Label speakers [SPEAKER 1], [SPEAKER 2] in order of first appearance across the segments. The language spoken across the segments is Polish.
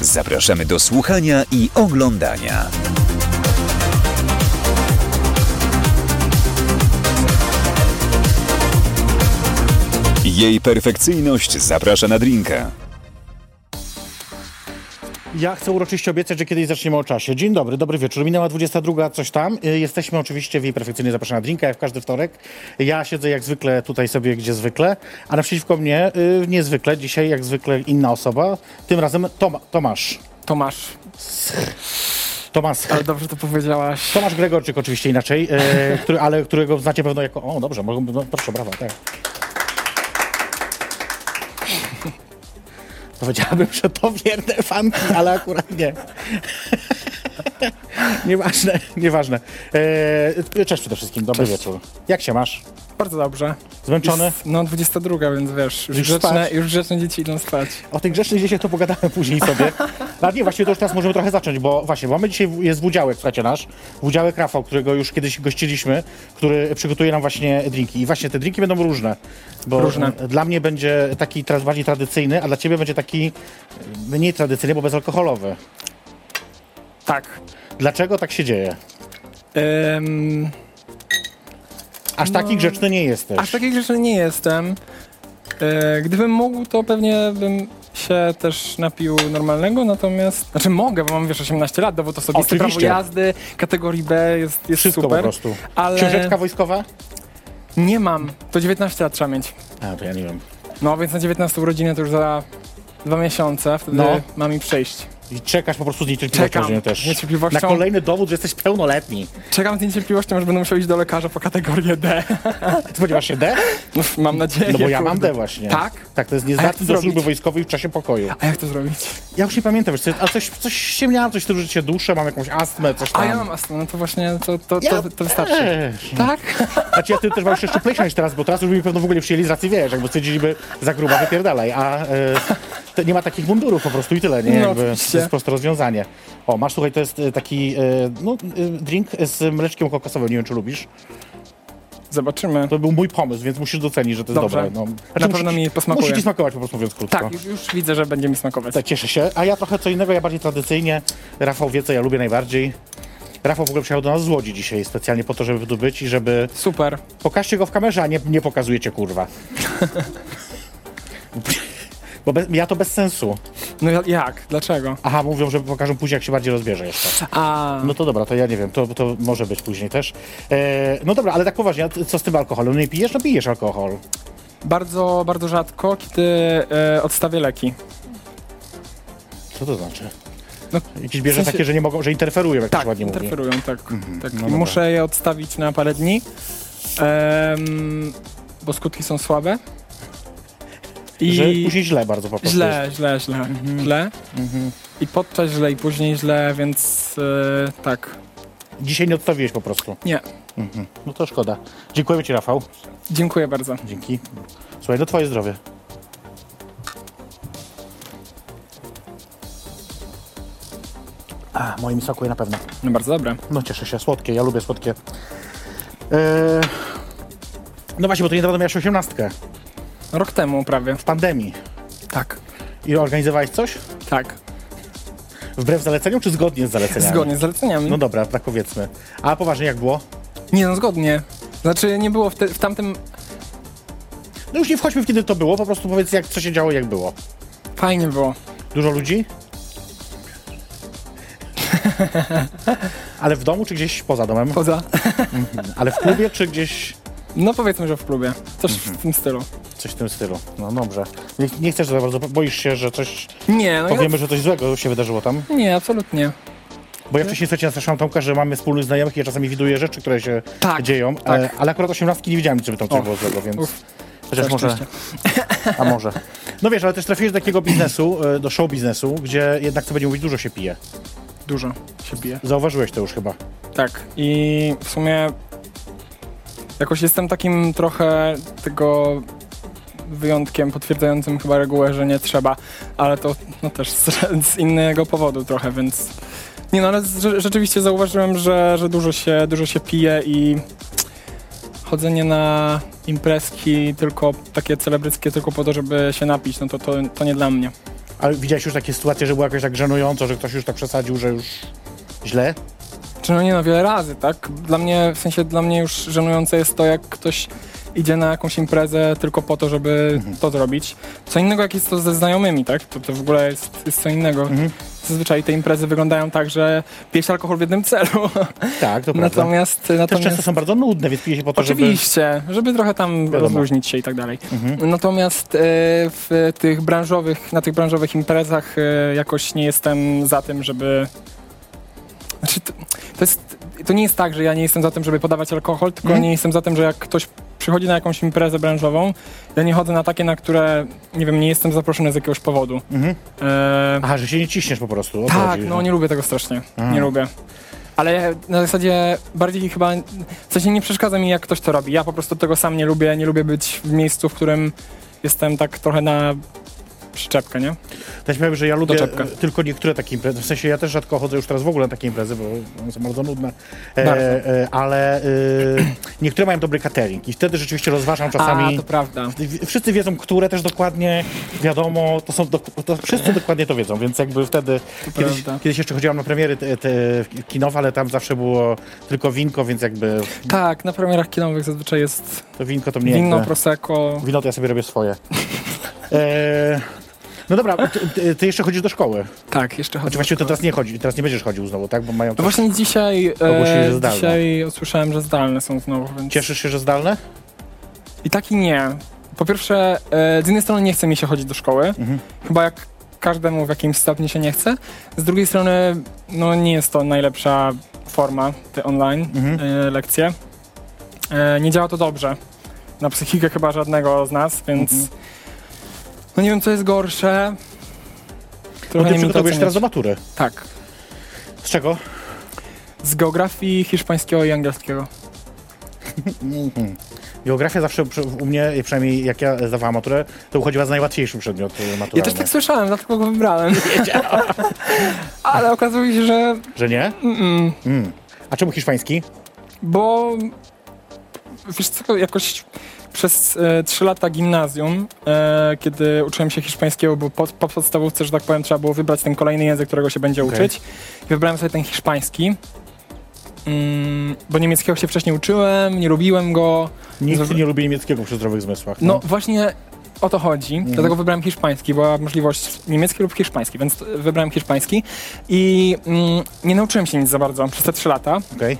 [SPEAKER 1] zapraszamy do słuchania i oglądania. Jej perfekcyjność zaprasza na drinka.
[SPEAKER 2] Ja chcę uroczyście obiecać, że kiedyś zaczniemy o czasie. Dzień dobry, dobry wieczór. Minęła 22, coś tam. Y, Jesteśmy oczywiście w jej perfekcyjnie zapraszana drinka, jak w każdy wtorek. Ja siedzę jak zwykle tutaj sobie, gdzie zwykle, a naprzeciwko mnie y, niezwykle, dzisiaj jak zwykle inna osoba. Tym razem Toma, Tomasz.
[SPEAKER 3] Tomasz,
[SPEAKER 2] Tomasz.
[SPEAKER 3] ale dobrze to powiedziałaś.
[SPEAKER 2] Tomasz Gregorczyk oczywiście inaczej, y, który, ale którego znacie pewno jako... O, dobrze, mogę, no, proszę, brawa, tak. Powiedziałabym, że to wierne fanki, ale akurat nie. nieważne, nieważne. E, cześć przede wszystkim, dobry wieczór. Jak się masz?
[SPEAKER 3] Bardzo dobrze.
[SPEAKER 2] Zmęczony?
[SPEAKER 3] Jest, no 22, więc wiesz, już,
[SPEAKER 2] Już
[SPEAKER 3] grzeczne, już grzeczne dzieci idą spać.
[SPEAKER 2] O tych grzecznych dzieciach to pogadamy później sobie. Ale nie, właściwie to już teraz możemy trochę zacząć, bo właśnie, mamy dzisiaj, jest Wudziałek, słuchajcie, nasz, Wudziałek Rafał, którego już kiedyś gościliśmy, który przygotuje nam właśnie drinki. I właśnie te drinki będą różne, bo
[SPEAKER 3] Różne.
[SPEAKER 2] dla mnie będzie taki tra- bardziej tradycyjny, a dla ciebie będzie taki e, mniej tradycyjny, bo bezalkoholowy.
[SPEAKER 3] Tak.
[SPEAKER 2] Dlaczego tak się dzieje?
[SPEAKER 3] Ym,
[SPEAKER 2] Aż taki grzeczny nie jesteś.
[SPEAKER 3] No. aż taki grzeczny nie jestem. E, gdybym mógł, to pewnie bym się też napił normalnego, natomiast... Znaczy mogę, bo mam wiesz 18 lat, dowód osobisty, prawo
[SPEAKER 2] Oczywiście.
[SPEAKER 3] jazdy, kategorii B jest, jest
[SPEAKER 2] Wszystko
[SPEAKER 3] super.
[SPEAKER 2] po prostu.
[SPEAKER 3] Ale
[SPEAKER 2] Książeczka wojskowa?
[SPEAKER 3] nie mam. To 19 lat trzeba mieć.
[SPEAKER 2] A, to ja nie wiem.
[SPEAKER 3] No więc na 19 urodziny to już za dwa miesiące, wtedy
[SPEAKER 2] No.
[SPEAKER 3] mam mi przejść.
[SPEAKER 2] I czekasz po prostu z niecierpliwością
[SPEAKER 3] Czekam.
[SPEAKER 2] też.
[SPEAKER 3] Niecierpliwością.
[SPEAKER 2] Na kolejny dowód, że jesteś pełnoletni.
[SPEAKER 3] Czekam z niecierpliwością, aż będę musiał iść do lekarza po kategorię D.
[SPEAKER 2] Spodziewasz się D?
[SPEAKER 3] No, mam nadzieję.
[SPEAKER 2] No bo ja mam
[SPEAKER 3] kurde.
[SPEAKER 2] D właśnie.
[SPEAKER 3] Tak?
[SPEAKER 2] Tak, to jest niezdatny do służby wojskowej w czasie pokoju.
[SPEAKER 3] A jak to zrobić?
[SPEAKER 2] Ja już nie pamiętam, wiesz, ale coś, coś się miałem, coś, że się duszę, mam jakąś astmę, coś tam.
[SPEAKER 3] A ja mam astmę, no to właśnie to, to,
[SPEAKER 2] Ja
[SPEAKER 3] to, to wystarczy.
[SPEAKER 2] też.
[SPEAKER 3] Tak?
[SPEAKER 2] Znaczy ja ty też mam jeszcze niż teraz, bo teraz już by mi pewno w ogóle nie przyjęli z racji, wiesz, jakby stwierdziliby za gruba, wypierdalaj, a e, nie ma takich mundurów po prostu i tyle, nie?
[SPEAKER 3] No,
[SPEAKER 2] Jakby, to jest proste rozwiązanie. O, masz tutaj, to jest e, taki, e, no, e, drink z mleczkiem kokosowym, nie wiem, czy lubisz.
[SPEAKER 3] Zobaczymy.
[SPEAKER 2] To był mój pomysł, więc musisz docenić, że to jest
[SPEAKER 3] Dobrze.
[SPEAKER 2] dobre. No.
[SPEAKER 3] Na pewno mi posmakuje.
[SPEAKER 2] Musi ci smakować po prostu, mówiąc krótko.
[SPEAKER 3] Tak, już, już widzę, że będzie mi smakować.
[SPEAKER 2] Tak, cieszę się. A ja trochę co innego, ja bardziej tradycyjnie. Rafał wie, co ja lubię najbardziej. Rafał w ogóle przyjechał do nas z Łodzi dzisiaj specjalnie po to, żeby tu być i żeby...
[SPEAKER 3] Super.
[SPEAKER 2] Pokażcie go w kamerze, a nie, nie pokazujecie, kurwa. Bo bez, ja to bez sensu.
[SPEAKER 3] No ja- jak? Dlaczego?
[SPEAKER 2] Aha, mówią, że pokażą później, jak się bardziej rozbierze jeszcze.
[SPEAKER 3] A,
[SPEAKER 2] No to dobra, to ja nie wiem, to, to może być później też. E, no dobra, ale tak poważnie, a co z tym alkoholem? No nie pijesz? No pijesz alkohol.
[SPEAKER 3] bardzo, bardzo rzadko, kiedy e, odstawię leki.
[SPEAKER 2] Co to znaczy?
[SPEAKER 3] No,
[SPEAKER 2] Jakieś bierze
[SPEAKER 3] sensie-
[SPEAKER 2] takie, że nie mogą, że interferują, jak to
[SPEAKER 3] Tak,
[SPEAKER 2] się ładnie mówi.
[SPEAKER 3] interferują, tak. tak.
[SPEAKER 2] no dobra.
[SPEAKER 3] Muszę je odstawić na parę dni, em, bo skutki są słabe. I
[SPEAKER 2] Że później źle bardzo po prostu.
[SPEAKER 3] źle, źle, źle,
[SPEAKER 2] Mhm.
[SPEAKER 3] źle. I podczas źle i później źle, więc e, tak.
[SPEAKER 2] Dzisiaj nie odstawiłeś po prostu.
[SPEAKER 3] Nie,
[SPEAKER 2] No to szkoda. Dziękujemy Ci, Rafał.
[SPEAKER 3] dziękuję bardzo.
[SPEAKER 2] Dzięki. Słuchaj, no Twoje zdrowie. A, moim smakuje na pewno.
[SPEAKER 3] No bardzo dobre.
[SPEAKER 2] No cieszę się, słodkie, ja lubię słodkie. Eee... No właśnie, bo to niedawno miałeś osiemnastkę
[SPEAKER 3] Rok temu prawie.
[SPEAKER 2] w pandemii.
[SPEAKER 3] Tak,
[SPEAKER 2] I organizowałeś coś?
[SPEAKER 3] tak.
[SPEAKER 2] Wbrew zaleceniom, czy zgodnie z zaleceniami?
[SPEAKER 3] Zgodnie z zaleceniami.
[SPEAKER 2] No dobra, tak powiedzmy. A poważnie, jak było?
[SPEAKER 3] Nie no, zgodnie. Znaczy nie było w, te, w tamtym...
[SPEAKER 2] No już nie wchodźmy w kiedy to było, po prostu powiedz, jak, co się działo, jak było.
[SPEAKER 3] Fajnie było.
[SPEAKER 2] Dużo ludzi? Ale w domu, czy gdzieś poza domem?
[SPEAKER 3] Poza...
[SPEAKER 2] Ale w klubie, czy gdzieś
[SPEAKER 3] No powiedzmy, że w klubie. Coś
[SPEAKER 2] Mhm.
[SPEAKER 3] w tym stylu.
[SPEAKER 2] coś w tym stylu? No dobrze. Nie, nie chcesz za bardzo, boisz się, że coś,
[SPEAKER 3] Nie, no
[SPEAKER 2] powiemy, że coś złego się wydarzyło tam?
[SPEAKER 3] ja... Nie, absolutnie.
[SPEAKER 2] Bo ja wcześniej słuchajcie, nastraszałam Tomka, że mamy wspólnych znajomych i ja czasami widuję rzeczy, które się
[SPEAKER 3] Tak,
[SPEAKER 2] dzieją,
[SPEAKER 3] tak.
[SPEAKER 2] e, ale akurat osiemnastki nie widziałem, żeby tam coś
[SPEAKER 3] O,
[SPEAKER 2] było złego, więc
[SPEAKER 3] uff.
[SPEAKER 2] Chociaż może,
[SPEAKER 3] szczęście.
[SPEAKER 2] a może. No wiesz, ale też trafiłeś do takiego biznesu, e, do show biznesu, gdzie jednak, co będzie mówić, dużo się pije.
[SPEAKER 3] Dużo się bije.
[SPEAKER 2] Zauważyłeś to już chyba.
[SPEAKER 3] Tak. I w sumie jakoś jestem takim trochę tego wyjątkiem potwierdzającym chyba regułę, że nie trzeba, ale to no, też z, z innego powodu trochę, więc nie no, ale rzeczywiście zauważyłem, że, że dużo, się, dużo się pije i chodzenie na imprezki tylko takie celebryckie tylko po to, żeby się napić, no to, to, to nie dla mnie.
[SPEAKER 2] Ale widziałeś już takie sytuacje, że było jakoś tak żenująco, że ktoś już tak przesadził, że już źle?
[SPEAKER 3] Czy no nie no, wiele razy, tak? Dla mnie, w sensie dla mnie już żenujące jest to, jak ktoś idzie na jakąś imprezę tylko po to, żeby
[SPEAKER 2] Mhm.
[SPEAKER 3] to zrobić. Co innego, jak jest to ze znajomymi, tak? To, to w ogóle jest, jest co innego.
[SPEAKER 2] Mhm.
[SPEAKER 3] Zazwyczaj te imprezy wyglądają tak, że pije się alkohol w jednym celu.
[SPEAKER 2] Tak, to prawda.
[SPEAKER 3] natomiast,
[SPEAKER 2] Też
[SPEAKER 3] natomiast
[SPEAKER 2] często są bardzo nudne, więc pije się po to, żeby...
[SPEAKER 3] Oczywiście, żeby... trochę tam
[SPEAKER 2] Wiadomo.
[SPEAKER 3] rozluźnić się i tak dalej.
[SPEAKER 2] Mhm.
[SPEAKER 3] Natomiast e, w tych branżowych, na tych branżowych imprezach e, jakoś nie jestem za tym, żeby. Znaczy, to, to, jest, to nie jest tak, że ja nie jestem za tym, żeby podawać alkohol, tylko
[SPEAKER 2] Mhm.
[SPEAKER 3] nie jestem za tym, że jak ktoś przychodzi na jakąś imprezę branżową, ja nie chodzę na takie, na które, nie wiem, nie jestem zaproszony z jakiegoś powodu.
[SPEAKER 2] Mhm.
[SPEAKER 3] E,
[SPEAKER 2] Aha, że się nie ciśniesz po prostu.
[SPEAKER 3] tak,
[SPEAKER 2] chodzi,
[SPEAKER 3] no nie lubię tego strasznie.
[SPEAKER 2] A.
[SPEAKER 3] Nie lubię. Ale na zasadzie bardziej chyba, w sensie nie przeszkadza mi jak ktoś to robi. Ja po prostu tego sam nie lubię. Nie lubię być w miejscu, w którym jestem tak trochę na przyczepkę, nie?
[SPEAKER 2] Też powiem, że ja lubię
[SPEAKER 3] Doczepkę.
[SPEAKER 2] e, tylko niektóre takie imprezy. W sensie ja też rzadko chodzę już teraz w ogóle na takie imprezy, bo one są bardzo nudne.
[SPEAKER 3] Bardzo.
[SPEAKER 2] E, e, ale e, niektóre mają dobry catering i wtedy rzeczywiście rozważam czasami.
[SPEAKER 3] A, to prawda.
[SPEAKER 2] W- Wszyscy wiedzą, które też dokładnie wiadomo, to są, dok- to wszyscy dokładnie to wiedzą, więc jakby wtedy, kiedyś,
[SPEAKER 3] prawda.
[SPEAKER 2] kiedyś jeszcze chodziłam na premiery te, te kinowe, ale tam zawsze było tylko winko, więc jakby
[SPEAKER 3] Tak, na premierach kinowych zazwyczaj jest
[SPEAKER 2] to winko to mnie
[SPEAKER 3] winno,
[SPEAKER 2] jakby,
[SPEAKER 3] prosecco.
[SPEAKER 2] wino to ja sobie robię swoje. E, no dobra, ty, ty, jeszcze chodzisz do szkoły.
[SPEAKER 3] Tak, jeszcze chodzę.
[SPEAKER 2] Znaczy właściwie to teraz nie chodzi, teraz nie będziesz chodził znowu, tak? Bo mają
[SPEAKER 3] No
[SPEAKER 2] to...
[SPEAKER 3] właśnie dzisiaj,
[SPEAKER 2] Ogłosili, że
[SPEAKER 3] e,
[SPEAKER 2] zdalne.
[SPEAKER 3] dzisiaj usłyszałem, że zdalne są znowu, więc...
[SPEAKER 2] Cieszysz się, że zdalne?
[SPEAKER 3] I tak i nie. Po pierwsze, e, z jednej strony nie chce mi się chodzić do szkoły,
[SPEAKER 2] Mhm.
[SPEAKER 3] chyba jak każdemu w jakimś stopniu się nie chce. Z drugiej strony, no nie jest to najlepsza forma, te online
[SPEAKER 2] Mhm.
[SPEAKER 3] e, lekcje. Nie działa to dobrze. Na psychikę chyba żadnego z nas, więc
[SPEAKER 2] Mhm.
[SPEAKER 3] No nie wiem, co jest gorsze.
[SPEAKER 2] No
[SPEAKER 3] Trochę
[SPEAKER 2] ty
[SPEAKER 3] nie wiem to
[SPEAKER 2] przygotowujesz teraz do matury.
[SPEAKER 3] Tak.
[SPEAKER 2] Z czego?
[SPEAKER 3] Z geografii hiszpańskiego i angielskiego.
[SPEAKER 2] Geografia zawsze u mnie, przynajmniej jak ja zdawałam maturę, to uchodziła za najłatwiejszy przedmiot maturalny.
[SPEAKER 3] Ja też tak słyszałem, dlatego go wybrałem. Ale okazuje się, że
[SPEAKER 2] Że nie?
[SPEAKER 3] mm,
[SPEAKER 2] Mm. A czemu hiszpański?
[SPEAKER 3] Bo wiesz co, jakoś przez e, trzy lata gimnazjum, e, kiedy uczyłem się hiszpańskiego, bo po, po podstawówce, że tak powiem, trzeba było wybrać ten kolejny język, którego się będzie
[SPEAKER 2] Okej.
[SPEAKER 3] uczyć. I wybrałem sobie ten hiszpański. Mm, bo niemieckiego się wcześniej uczyłem, nie lubiłem go.
[SPEAKER 2] Nikt nie lubi niemieckiego przy zdrowych zmysłach.
[SPEAKER 3] No właśnie o to chodzi,
[SPEAKER 2] Mhm.
[SPEAKER 3] dlatego wybrałem hiszpański, była możliwość niemiecki lub hiszpański, więc wybrałem hiszpański i mm, nie nauczyłem się nic za bardzo przez te trzy lata.
[SPEAKER 2] Okej.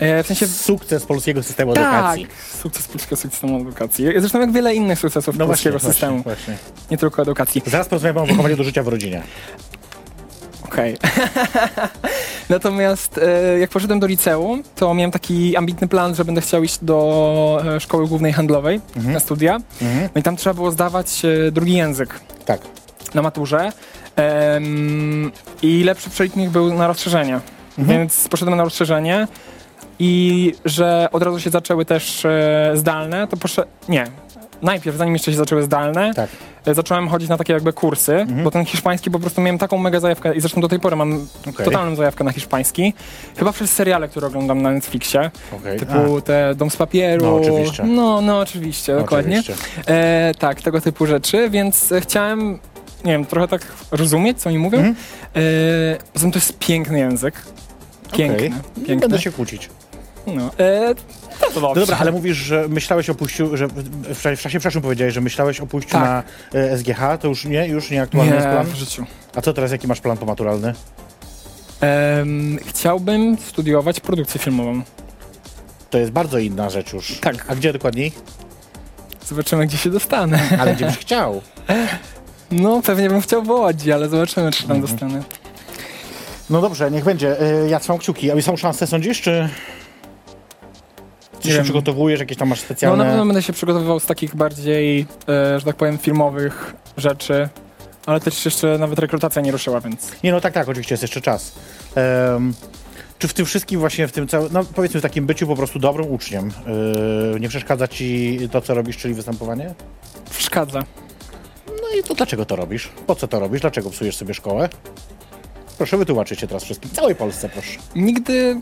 [SPEAKER 3] E, w sensie
[SPEAKER 2] Sukces polskiego systemu
[SPEAKER 3] Tak,
[SPEAKER 2] edukacji.
[SPEAKER 3] sukces polskiego systemu edukacji. Zresztą jak wiele innych sukcesów
[SPEAKER 2] No właśnie,
[SPEAKER 3] polskiego
[SPEAKER 2] właśnie,
[SPEAKER 3] systemu,
[SPEAKER 2] właśnie.
[SPEAKER 3] nie tylko edukacji.
[SPEAKER 2] Zaraz porozmawiamy o wychowaniu do życia w rodzinie.
[SPEAKER 3] Okej. Natomiast e, jak poszedłem do liceum, to miałem taki ambitny plan, że będę chciał iść do e, szkoły głównej handlowej
[SPEAKER 2] Mhm.
[SPEAKER 3] na studia.
[SPEAKER 2] Mhm.
[SPEAKER 3] No i tam trzeba było zdawać e, drugi język
[SPEAKER 2] Tak.
[SPEAKER 3] na maturze. I lepszy przelicznik był na rozszerzenie.
[SPEAKER 2] Mhm.
[SPEAKER 3] Więc poszedłem na rozszerzenie i że od razu się zaczęły też e, zdalne, to poszedłem... Nie. Najpierw, zanim jeszcze się zaczęły zdalne,
[SPEAKER 2] Tak.
[SPEAKER 3] e, zacząłem chodzić na takie jakby kursy,
[SPEAKER 2] Mhm.
[SPEAKER 3] bo ten hiszpański po prostu miałem taką mega zajawkę i zresztą do tej pory mam
[SPEAKER 2] Okej.
[SPEAKER 3] totalną zajawkę na hiszpański. Chyba przez seriale, które oglądam na Netflixie,
[SPEAKER 2] Okej.
[SPEAKER 3] typu te Dom z papieru.
[SPEAKER 2] No, oczywiście.
[SPEAKER 3] No, no oczywiście,
[SPEAKER 2] A,
[SPEAKER 3] dokładnie.
[SPEAKER 2] oczywiście.
[SPEAKER 3] E, tak, tego typu rzeczy, więc e, chciałem, nie wiem, trochę tak rozumieć, co oni mówią. E, poza tym to jest piękny język. Piękny.
[SPEAKER 2] Nie
[SPEAKER 3] piękny.
[SPEAKER 2] będę się kłócić.
[SPEAKER 3] No, e, to, to
[SPEAKER 2] No dobra, ale mówisz, że myślałeś o pójściu, że w, w czasie przeszłym powiedziałeś, że myślałeś o pójściu
[SPEAKER 3] Tak.
[SPEAKER 2] na e, SGH, to już nie, już nie aktualny jest
[SPEAKER 3] Nie,
[SPEAKER 2] plan?
[SPEAKER 3] w życiu.
[SPEAKER 2] A co teraz, jaki masz plan pomaturalny?
[SPEAKER 3] Em, chciałbym studiować produkcję filmową.
[SPEAKER 2] To jest bardzo inna rzecz już.
[SPEAKER 3] Tak.
[SPEAKER 2] A gdzie dokładniej?
[SPEAKER 3] Zobaczymy, gdzie się dostanę.
[SPEAKER 2] Ale gdzie byś chciał?
[SPEAKER 3] No, pewnie bym chciał w Łodzi, ale zobaczymy, czy tam
[SPEAKER 2] Mhm.
[SPEAKER 3] dostanę.
[SPEAKER 2] No dobrze, niech będzie. E, Ja trzymam kciuki. A są szanse, sądzisz, czy...
[SPEAKER 3] Nie
[SPEAKER 2] się przygotowujesz, jakieś tam masz
[SPEAKER 3] No
[SPEAKER 2] specjalne...
[SPEAKER 3] na pewno będę się przygotowywał z takich bardziej, e, że tak powiem, filmowych rzeczy, ale też jeszcze nawet rekrutacja nie ruszyła, więc
[SPEAKER 2] Nie, no tak, tak, oczywiście jest jeszcze czas. Em, czy w tym wszystkim właśnie, w tym całym, no powiedzmy w takim byciu po prostu dobrym uczniem, yy, nie przeszkadza ci to, co robisz, czyli występowanie?
[SPEAKER 3] przeszkadza.
[SPEAKER 2] No i to dlaczego to robisz? Po co to robisz? Dlaczego psujesz sobie szkołę? Proszę wytłumaczyć się teraz wszystkim, całej Polsce proszę.
[SPEAKER 3] Nigdy,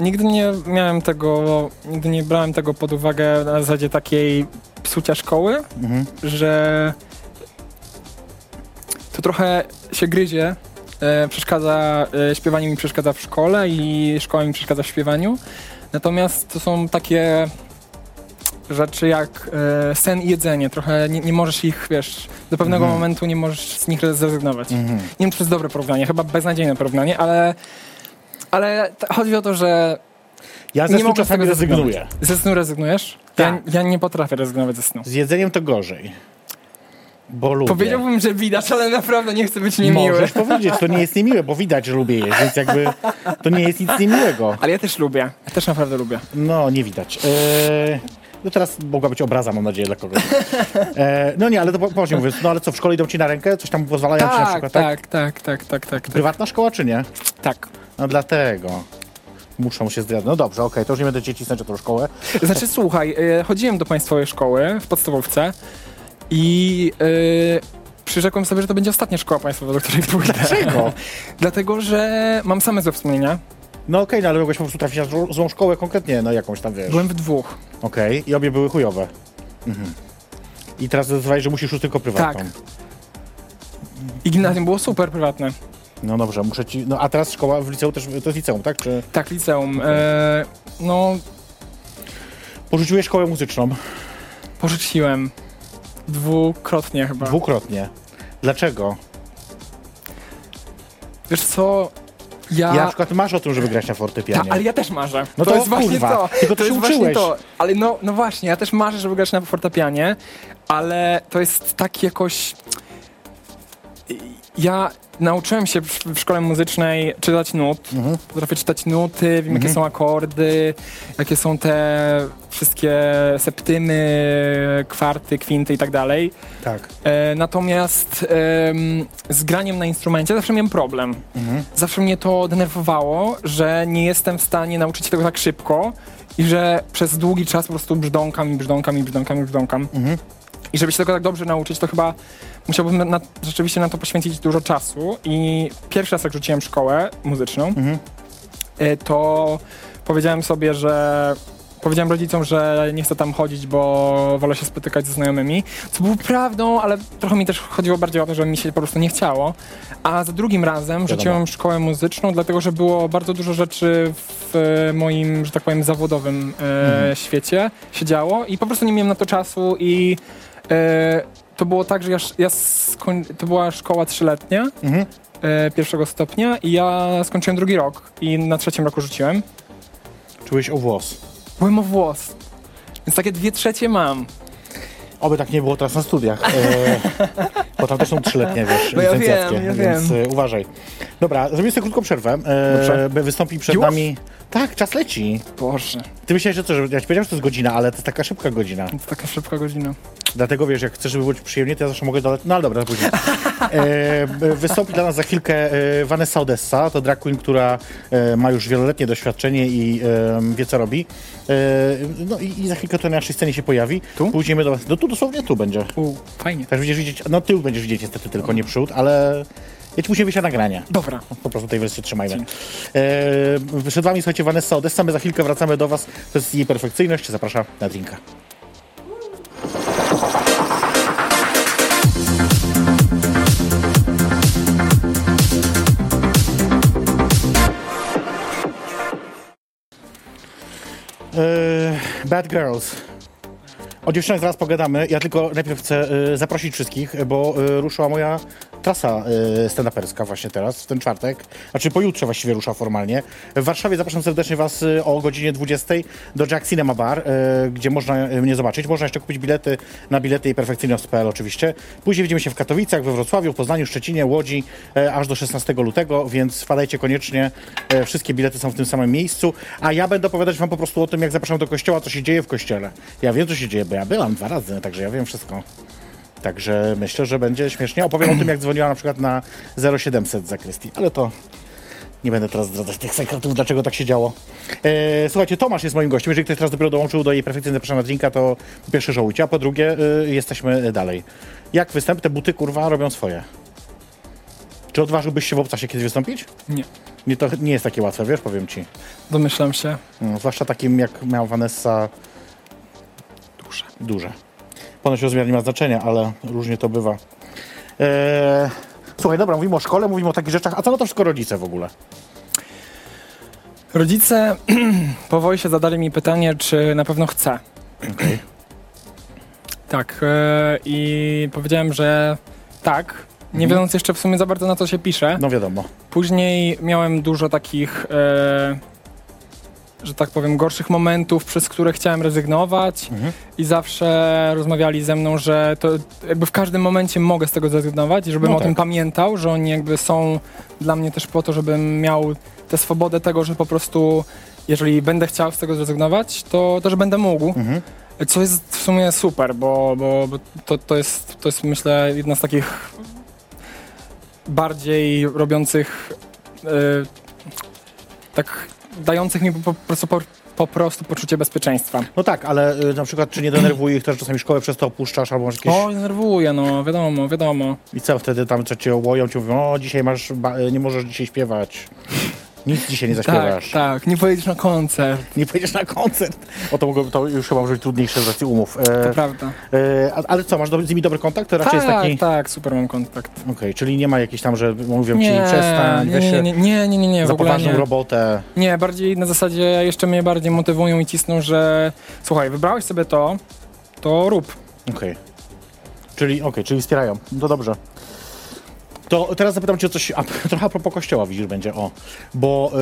[SPEAKER 3] nigdy nie miałem tego, nigdy nie brałem tego pod uwagę na zasadzie takiej psucia szkoły,
[SPEAKER 2] Mhm.
[SPEAKER 3] że to trochę się gryzie. E, przeszkadza, e, śpiewanie mi przeszkadza w szkole i szkoła mi przeszkadza w śpiewaniu. Natomiast to są takie rzeczy jak e, sen i jedzenie. Trochę nie, nie możesz ich, wiesz, do pewnego
[SPEAKER 2] Mhm.
[SPEAKER 3] momentu nie możesz z nich zrezygnować.
[SPEAKER 2] Mhm.
[SPEAKER 3] Nie wiem, czy to jest dobre porównanie, chyba beznadziejne porównanie, ale, ale chodzi o to, że
[SPEAKER 2] Ja ze
[SPEAKER 3] Nie
[SPEAKER 2] snu czasami rezygnuję.
[SPEAKER 3] ze snu rezygnujesz. Ja,
[SPEAKER 2] Tak.
[SPEAKER 3] ja nie potrafię rezygnować ze snu.
[SPEAKER 2] Z jedzeniem to gorzej. Bo lubię.
[SPEAKER 3] Powiedziałbym, że widać, ale naprawdę nie chcę być niemiły.
[SPEAKER 2] Możesz powiedzieć, to nie jest niemiłe, bo widać, że lubię jeść, więc jakby to nie jest nic niemiłego.
[SPEAKER 3] Ale ja też lubię. Ja też naprawdę lubię.
[SPEAKER 2] No, nie widać. Eee, no teraz mogła być obraza, mam nadzieję, dla kogoś. Eee, no nie, ale to po- poważnie mówiąc, no ale co, w szkole idą ci na rękę? Coś tam pozwalają ci na
[SPEAKER 3] Tak,
[SPEAKER 2] przykład, tak?
[SPEAKER 3] tak, tak, tak, tak, tak, tak.
[SPEAKER 2] Prywatna szkoła czy nie?
[SPEAKER 3] tak.
[SPEAKER 2] No dlatego. Muszą się zdradzać. No dobrze, okej, to już nie będę cię cisnąć o tą szkołę.
[SPEAKER 3] Znaczy, słuchaj, e, chodziłem do państwowej szkoły w podstawówce i e, przyrzekłem sobie, że to będzie ostatnia szkoła państwowa, do której pójdę.
[SPEAKER 2] Dlaczego?
[SPEAKER 3] Dlatego, że mam same złe wspomnienia.
[SPEAKER 2] No okej, no ale mogłeś po prostu trafić na złą- złą szkołę konkretnie, no jakąś tam, wiesz.
[SPEAKER 3] Byłem w dwóch.
[SPEAKER 2] Okej, i obie były chujowe. Mhm. I teraz zdecydowałeś, że musisz już tylko prywatną.
[SPEAKER 3] Tak. I gimnazjum było super prywatne.
[SPEAKER 2] No dobrze, muszę ci... No a teraz szkoła w liceum też, to jest liceum, tak? Czy
[SPEAKER 3] Tak, liceum. E, no,
[SPEAKER 2] porzuciłeś szkołę muzyczną?
[SPEAKER 3] porzuciłem. Dwukrotnie chyba.
[SPEAKER 2] Dwukrotnie. Dlaczego?
[SPEAKER 3] Wiesz co, ja...
[SPEAKER 2] Ja na przykład masz o tym, żeby grać na fortepianie.
[SPEAKER 3] Ta, ale ja też marzę.
[SPEAKER 2] No
[SPEAKER 3] to,
[SPEAKER 2] to
[SPEAKER 3] jest właśnie
[SPEAKER 2] kurwa,
[SPEAKER 3] to.
[SPEAKER 2] tylko
[SPEAKER 3] to
[SPEAKER 2] się
[SPEAKER 3] jest właśnie
[SPEAKER 2] uczyłeś.
[SPEAKER 3] to. Ale no, no właśnie, ja też marzę, żeby grać na fortepianie, ale to jest tak jakoś... Ja nauczyłem się w, szkole muzycznej czytać nut.
[SPEAKER 2] Mhm.
[SPEAKER 3] Potrafię czytać nuty, wiem jakie
[SPEAKER 2] Mhm.
[SPEAKER 3] są akordy, jakie są te wszystkie septymy, kwarty, kwinty i tak dalej.
[SPEAKER 2] Tak.
[SPEAKER 3] E, natomiast em, z graniem na instrumencie zawsze miałem problem.
[SPEAKER 2] Mhm.
[SPEAKER 3] Zawsze mnie to denerwowało, że nie jestem w stanie nauczyć się tego tak szybko i że przez długi czas po prostu brzdąkam i brzdąkam i brzdąkam i brzdąkam.
[SPEAKER 2] Mhm.
[SPEAKER 3] I żeby się tego tak dobrze nauczyć, to chyba musiałbym na, rzeczywiście na to poświęcić dużo czasu. I pierwszy raz jak rzuciłem szkołę muzyczną,
[SPEAKER 2] Mhm.
[SPEAKER 3] e, to powiedziałem sobie, że powiedziałem rodzicom, że nie chcę tam chodzić, bo wolę się spotykać ze znajomymi, co było prawdą, ale trochę mi też chodziło bardziej o to, że mi się po prostu nie chciało. A za drugim razem rzuciłem szkołę muzyczną, dlatego że było bardzo dużo rzeczy w e, moim, że tak powiem, zawodowym e,
[SPEAKER 2] Mhm.
[SPEAKER 3] świecie się działo i po prostu nie miałem na to czasu i to było tak, że ja, ja skoń, to była szkoła trzyletnia,
[SPEAKER 2] Mhm.
[SPEAKER 3] e, pierwszego stopnia i ja skończyłem drugi rok i na trzecim roku rzuciłem.
[SPEAKER 2] Czułeś o włos.
[SPEAKER 3] Byłem o włos. Więc takie dwie trzecie mam.
[SPEAKER 2] Oby tak nie było teraz na studiach. E, bo tam też są trzyletnie, wiesz,
[SPEAKER 3] No ja
[SPEAKER 2] licencjackie,
[SPEAKER 3] wiem, ja
[SPEAKER 2] więc
[SPEAKER 3] wiem.
[SPEAKER 2] E, uważaj. Dobra, zrobimy sobie krótką przerwę. E, by wystąpi przed
[SPEAKER 3] Już?
[SPEAKER 2] nami... Tak, czas leci.
[SPEAKER 3] Boże,
[SPEAKER 2] Ty myślałeś, że co, że ja ci powiedziałem, że to jest godzina, ale to jest taka szybka godzina.
[SPEAKER 3] to taka szybka godzina.
[SPEAKER 2] Dlatego wiesz, jak chcesz, żeby było przyjemnie, to ja zawsze mogę dodać. No ale dobra, później. E, b- wystąpi dla nas za chwilkę e, Vanessa Odessa, to drag queen, która e, ma już wieloletnie doświadczenie i e, wie, co robi. E, no i, i za chwilkę to na naszej scenie się pojawi.
[SPEAKER 3] Tu?
[SPEAKER 2] Pójdziemy do was. No tu dosłownie tu będzie.
[SPEAKER 3] U, fajnie.
[SPEAKER 2] Też będziesz widzieć, no tył będziesz widzieć niestety tylko, nie przód, ale ja ci musimy wyjść na nagranie.
[SPEAKER 3] Dobra.
[SPEAKER 2] Po prostu tej wersji trzymajmy. E, przed wami, słuchajcie, Vanessa Odessa, my za chwilkę wracamy do was. To jest jej perfekcyjność, zapraszam na drinka. Bad Girls. O dziewczynach zaraz pogadamy. Ja tylko najpierw chcę e, zaprosić wszystkich, bo e, ruszyła moja trasa y, stand-uperska właśnie teraz, w ten czwartek, znaczy pojutrze właściwie rusza formalnie. W Warszawie zapraszam serdecznie Was y, o godzinie 20 do Jack Cinema Bar, y, gdzie można mnie zobaczyć. Można jeszcze kupić bilety na bilety i perfekcyjność.pl oczywiście. Później widzimy się w Katowicach, we Wrocławiu, w Poznaniu, Szczecinie, Łodzi, aż do 16 lutego, więc wpadajcie koniecznie. Wszystkie bilety są w tym samym miejscu. A ja będę opowiadać Wam po prostu o tym, jak zapraszam do kościoła, co się dzieje w kościele. Ja wiem, co się dzieje, bo ja byłam dwa razy, także ja wiem wszystko. Także myślę, że będzie śmiesznie. Opowiem o tym, jak dzwoniła na przykład na 0700 za Krystii, ale to nie będę teraz zdradzać tych sekretów, dlaczego tak się działo. E, słuchajcie, Tomasz jest moim gościem. Jeżeli ktoś teraz dopiero dołączył do jej perfekcyjnie zapraszana drinka, to po pierwsze żołujcie, a po drugie y, jesteśmy dalej. Jak występ? Te buty, kurwa, robią swoje. Czy odważyłbyś się w obcasie kiedyś wystąpić?
[SPEAKER 3] Nie.
[SPEAKER 2] Nie, to nie jest takie łatwe, wiesz, powiem ci.
[SPEAKER 3] Domyślam się.
[SPEAKER 2] Mm, zwłaszcza takim, jak miała Vanessa
[SPEAKER 3] Duże.
[SPEAKER 2] duże. Ponoć rozmiar nie ma znaczenia, ale różnie to bywa. Eee, słuchaj, dobra, mówimy o szkole, mówimy o takich rzeczach. A co na to wszystko rodzice w ogóle?
[SPEAKER 3] Rodzice po wojsie zadali mi pytanie, czy na pewno chcę.
[SPEAKER 2] Okej.
[SPEAKER 3] Tak. e, I powiedziałem, że tak. Nie wiedząc jeszcze w sumie za bardzo na co się pisze.
[SPEAKER 2] No wiadomo.
[SPEAKER 3] Później miałem dużo takich, e, że tak powiem, gorszych momentów, przez które chciałem rezygnować
[SPEAKER 2] Mhm.
[SPEAKER 3] i zawsze rozmawiali ze mną, że to jakby w każdym momencie mogę z tego zrezygnować i żebym
[SPEAKER 2] No
[SPEAKER 3] o tym
[SPEAKER 2] tak.
[SPEAKER 3] pamiętał, że oni jakby są dla mnie też po to, żebym miał tę swobodę tego, że po prostu jeżeli będę chciał z tego zrezygnować, to, to że będę mógł.
[SPEAKER 2] Mhm.
[SPEAKER 3] Co jest w sumie super, bo, bo, bo to, to, jest, to jest myślę jedna z takich bardziej robiących e, tak dających mi po, prostu, po, po prostu poczucie bezpieczeństwa.
[SPEAKER 2] No tak, ale y, na przykład czy nie denerwuje ich to, że czasami szkołę przez to opuszczasz, albo masz jakieś...
[SPEAKER 3] O, denerwuje, no wiadomo, wiadomo.
[SPEAKER 2] I co wtedy tam, co cię łoją, ci mówią, o dzisiaj masz, ba- nie możesz dzisiaj śpiewać. Nic dzisiaj nie
[SPEAKER 3] Tak,
[SPEAKER 2] zaśpiewasz.
[SPEAKER 3] tak, nie pojedziesz na koncert,
[SPEAKER 2] Nie pojedziesz na koncert. O to, to już chyba może być trudniejsze z racji umów. E,
[SPEAKER 3] to prawda.
[SPEAKER 2] e, ale co, masz do, z nimi dobry kontakt? To raczej
[SPEAKER 3] tak,
[SPEAKER 2] jest taki...
[SPEAKER 3] tak, super mam kontakt.
[SPEAKER 2] Okej, czyli nie ma jakichś tam, że mówią
[SPEAKER 3] Nie,
[SPEAKER 2] ci przestań,
[SPEAKER 3] nie, nie, nie, nie, nie, nie, nie, w
[SPEAKER 2] za
[SPEAKER 3] ogóle
[SPEAKER 2] poważną
[SPEAKER 3] nie.
[SPEAKER 2] robotę.
[SPEAKER 3] Nie, bardziej na zasadzie jeszcze mnie bardziej motywują i cisną, że słuchaj, wybrałeś sobie to, to rób.
[SPEAKER 2] Okej. Czyli, okej, czyli wspierają. No to dobrze. To teraz zapytam cię o coś, a, trochę a propos kościoła, widzisz, będzie, o. Bo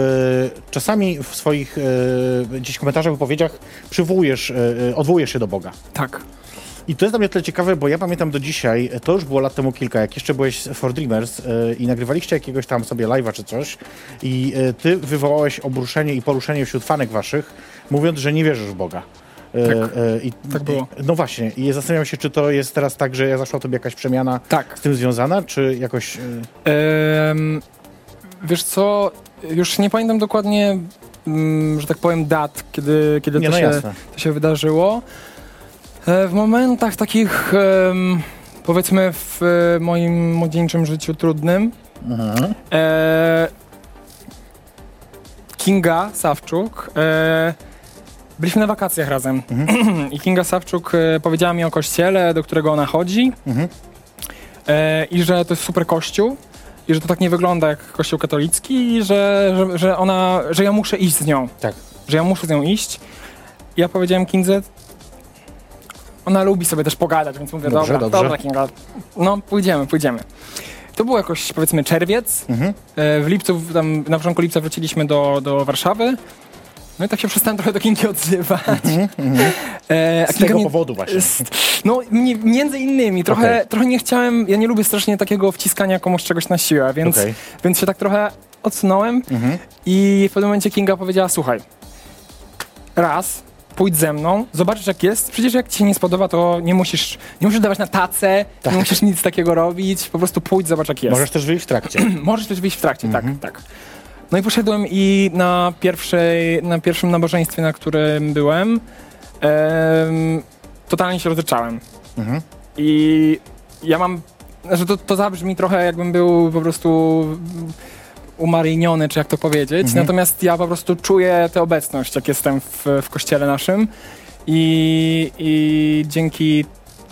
[SPEAKER 2] y, czasami w swoich y, gdzieś komentarzach, wypowiedziach przywołujesz, y, y, odwołujesz się do Boga.
[SPEAKER 3] Tak.
[SPEAKER 2] I to jest dla mnie tyle ciekawe, bo ja pamiętam do dzisiaj, to już było lat temu kilka, jak jeszcze byłeś for Dreamers y, i nagrywaliście jakiegoś tam sobie live'a czy coś i y, ty wywołałeś obruszenie i poruszenie wśród fanek waszych, mówiąc, że nie wierzysz w Boga.
[SPEAKER 3] Tak.
[SPEAKER 2] y, i,
[SPEAKER 3] Tak było.
[SPEAKER 2] I, no właśnie, i zastanawiam się, czy to jest teraz tak, że zaszła tobie jakaś przemiana
[SPEAKER 3] Tak.
[SPEAKER 2] z tym związana, czy jakoś...
[SPEAKER 3] Em, wiesz co, już nie pamiętam dokładnie, mm, że tak powiem, dat, kiedy, kiedy
[SPEAKER 2] Nie,
[SPEAKER 3] to,
[SPEAKER 2] no
[SPEAKER 3] się,
[SPEAKER 2] jasne.
[SPEAKER 3] to się wydarzyło. E, w momentach takich, em, powiedzmy, w e, moim młodzieńczym życiu trudnym,
[SPEAKER 2] Mhm.
[SPEAKER 3] e, Kinga Sawczuk, e, byliśmy na wakacjach razem i Kinga Sawczuk e, powiedziała mi o kościele, do którego ona chodzi
[SPEAKER 2] Mhm.
[SPEAKER 3] i że to jest super kościół i że to tak nie wygląda jak kościół katolicki i że, że, że ona, że ja muszę iść z nią,
[SPEAKER 2] Tak.
[SPEAKER 3] że ja muszę z nią iść. I ja powiedziałem Kindze, ona lubi sobie też pogadać, więc mówię,
[SPEAKER 2] Dobrze,
[SPEAKER 3] dobra,
[SPEAKER 2] dobrze.
[SPEAKER 3] dobra Kinga, no pójdziemy, pójdziemy. To był jakoś powiedzmy czerwiec,
[SPEAKER 2] Mhm.
[SPEAKER 3] E, W lipcu, tam, na początku lipca wróciliśmy do, do Warszawy. No i tak się przestałem trochę do Kingi odzywać. E, a
[SPEAKER 2] Z
[SPEAKER 3] Kinga
[SPEAKER 2] tego
[SPEAKER 3] mnie-
[SPEAKER 2] powodu właśnie.
[SPEAKER 3] s- No, mi- między innymi, trochę,
[SPEAKER 2] Okej.
[SPEAKER 3] trochę nie chciałem, ja nie lubię strasznie takiego wciskania komuś czegoś na siłę, więc,
[SPEAKER 2] Okej.
[SPEAKER 3] więc się tak trochę odsunąłem
[SPEAKER 2] Mhm.
[SPEAKER 3] i w pewnym momencie Kinga powiedziała, słuchaj, raz, pójdź ze mną, zobaczysz jak jest, przecież jak ci się nie spodoba, to nie musisz, nie musisz dawać na tacę,
[SPEAKER 2] Tak.
[SPEAKER 3] nie musisz nic takiego robić, po prostu pójdź, zobacz jak jest.
[SPEAKER 2] Możesz też wyjść w trakcie.
[SPEAKER 3] Możesz też wyjść w trakcie,
[SPEAKER 2] Mhm.
[SPEAKER 3] tak, tak. No i poszedłem i na, pierwszej, na pierwszym nabożeństwie, na którym byłem, em, totalnie się rozryczałem.
[SPEAKER 2] Mhm.
[SPEAKER 3] I ja mam, że to, to zabrzmi trochę jakbym był po prostu umaryniony, czy jak to powiedzieć,
[SPEAKER 2] Mhm.
[SPEAKER 3] natomiast ja po prostu czuję tę obecność, jak jestem w, w kościele naszym i, i dzięki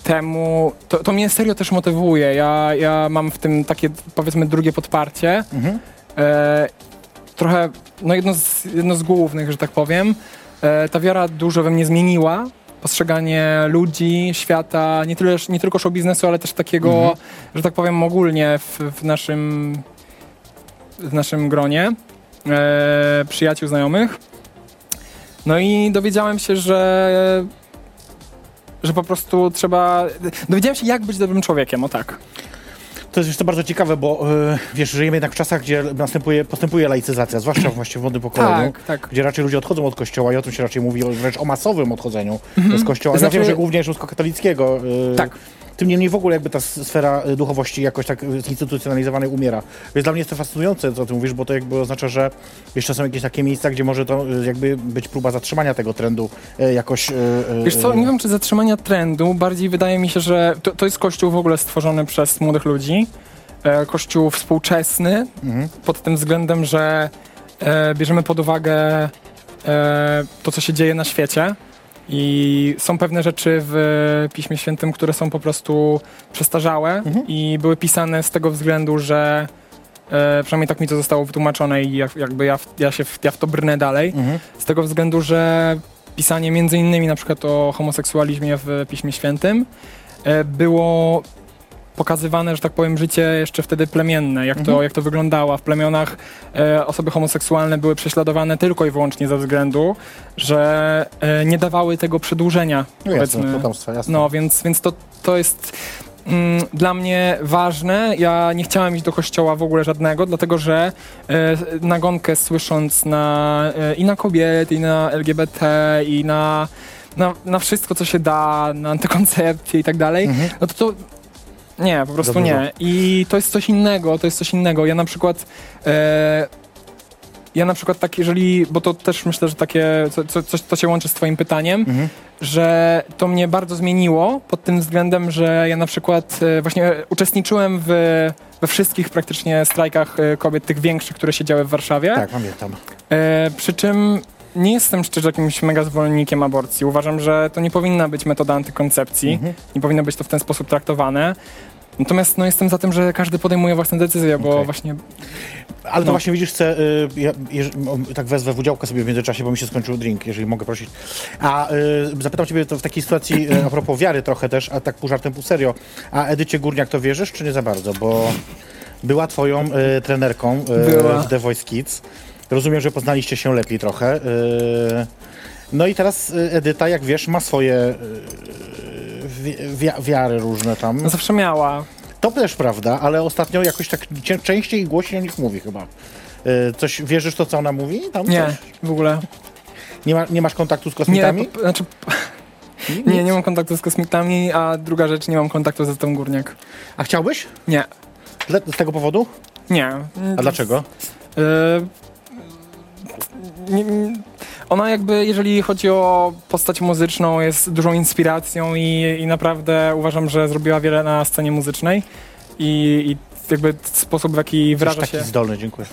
[SPEAKER 3] temu, to, to mnie serio też motywuje, ja, ja mam w tym takie powiedzmy drugie podparcie,
[SPEAKER 2] Mhm.
[SPEAKER 3] e, trochę, no jedno z, jedno z głównych, że tak powiem, e, ta wiara dużo we mnie zmieniła postrzeganie ludzi, świata, nie, tyle, nie tylko show biznesu, ale też takiego,
[SPEAKER 2] Mhm.
[SPEAKER 3] że tak powiem, ogólnie w, w naszym w naszym gronie e, przyjaciół, znajomych. No i dowiedziałem się, że że po prostu trzeba... Dowiedziałem się, jak być dobrym człowiekiem, o tak.
[SPEAKER 2] To jest jeszcze bardzo ciekawe, bo y, wiesz, żyjemy jednak w czasach, gdzie następuje, postępuje laicyzacja, zwłaszcza właśnie w młodym pokoleniu.
[SPEAKER 3] Tak, tak.
[SPEAKER 2] Gdzie raczej ludzie odchodzą od kościoła i o tym się raczej mówi, wręcz o masowym odchodzeniu z kościoła.
[SPEAKER 3] Znaczy-
[SPEAKER 2] Ja wiem, że głównie rzymskokatolickiego. y,
[SPEAKER 3] Tak.
[SPEAKER 2] Tym niemniej w ogóle jakby ta sfera y, duchowości jakoś tak y, zinstytucjonalizowanej umiera. Więc dla mnie jest to fascynujące, co ty mówisz, bo to jakby oznacza, że jeszcze są jakieś takie miejsca, gdzie może to y, jakby być próba zatrzymania tego trendu jakoś...
[SPEAKER 3] Wiesz co, nie wiem czy zatrzymania trendu, bardziej wydaje mi się, że to, to jest kościół w ogóle stworzony przez młodych ludzi. E, kościół współczesny
[SPEAKER 2] Mhm.
[SPEAKER 3] pod tym względem, że e, bierzemy pod uwagę e, to, co się dzieje na świecie. I są pewne rzeczy w Piśmie Świętym, które są po prostu przestarzałe
[SPEAKER 2] Mhm.
[SPEAKER 3] i były pisane z tego względu, że e, przynajmniej tak mi to zostało wytłumaczone i jak, jakby ja, w, ja się w, ja w to brnę dalej
[SPEAKER 2] Mhm.
[SPEAKER 3] z tego względu, że pisanie między innymi na przykład o homoseksualizmie w Piśmie Świętym e, było pokazywane, że tak powiem, życie jeszcze wtedy plemienne, jak, to,
[SPEAKER 2] Mhm.
[SPEAKER 3] jak to wyglądało. W plemionach e, osoby homoseksualne były prześladowane tylko i wyłącznie ze względu, że e, nie dawały tego przedłużenia,
[SPEAKER 2] No jasne, potomstwa, jasne.
[SPEAKER 3] No, więc, więc to, to jest mm, dla mnie ważne. Ja nie chciałem iść do kościoła w ogóle żadnego, dlatego że e, nagonkę słysząc na, e, i na kobiety, i na LGBT, i na, na, na wszystko, co się da, na antykoncepcję i tak dalej,
[SPEAKER 2] Mhm.
[SPEAKER 3] no to to nie, po prostu nie. I to jest coś innego, to jest coś innego. Ja na przykład e, ja na przykład tak, jeżeli, bo to też myślę, że takie, co, co, coś, to się łączy z twoim pytaniem,
[SPEAKER 2] Mhm.
[SPEAKER 3] że to mnie bardzo zmieniło pod tym względem, że ja na przykład e, właśnie uczestniczyłem w, we wszystkich praktycznie strajkach e, kobiet, tych większych, które się działy w Warszawie.
[SPEAKER 2] Tak, pamiętam.
[SPEAKER 3] E, przy czym nie jestem szczerze jakimś mega zwolennikiem aborcji. Uważam, że to nie powinna być metoda antykoncepcji.
[SPEAKER 2] Mhm.
[SPEAKER 3] Nie powinno być to w ten sposób traktowane. Natomiast no, jestem za tym, że każdy podejmuje własne decyzje, bo
[SPEAKER 2] Okej.
[SPEAKER 3] właśnie
[SPEAKER 2] Ale to
[SPEAKER 3] No.
[SPEAKER 2] właśnie widzisz, chcę, y, ja, jeż, o, tak wezwę w udziałkę sobie w międzyczasie, bo mi się skończył drink, jeżeli mogę prosić. A y, zapytam ciebie to w takiej sytuacji, y, a propos wiary trochę też, a tak pół żartem, pół serio. A Edycie Górniak to wierzysz, czy nie za bardzo? Bo była twoją y, trenerką y,
[SPEAKER 3] Była.
[SPEAKER 2] w The Voice Kids. Rozumiem, że poznaliście się lepiej trochę. No i teraz Edyta, jak wiesz, ma swoje wiary różne tam.
[SPEAKER 3] no, zawsze miała.
[SPEAKER 2] To też prawda, ale ostatnio jakoś tak częściej i głośniej o nich mówi chyba. Y, Coś wierzysz to, co ona mówi? Tam
[SPEAKER 3] Nie,
[SPEAKER 2] Coś?
[SPEAKER 3] w ogóle.
[SPEAKER 2] Nie, ma, nie masz kontaktu z
[SPEAKER 3] Nie,
[SPEAKER 2] kosmitami?
[SPEAKER 3] po, znaczy, nie, nie mam kontaktu z kosmitami, a druga rzecz, nie mam kontaktu ze tą górniak.
[SPEAKER 2] A chciałbyś?
[SPEAKER 3] Nie,
[SPEAKER 2] Z tego powodu?
[SPEAKER 3] nie.
[SPEAKER 2] A dlaczego?
[SPEAKER 3] Y, nie, nie, ona jakby, jeżeli chodzi o postać muzyczną, jest dużą inspiracją i, i naprawdę uważam, że zrobiła wiele na scenie muzycznej i, i jakby sposób, w jaki wyraża
[SPEAKER 2] Jesteś
[SPEAKER 3] się,
[SPEAKER 2] taki zdolny, dziękuję.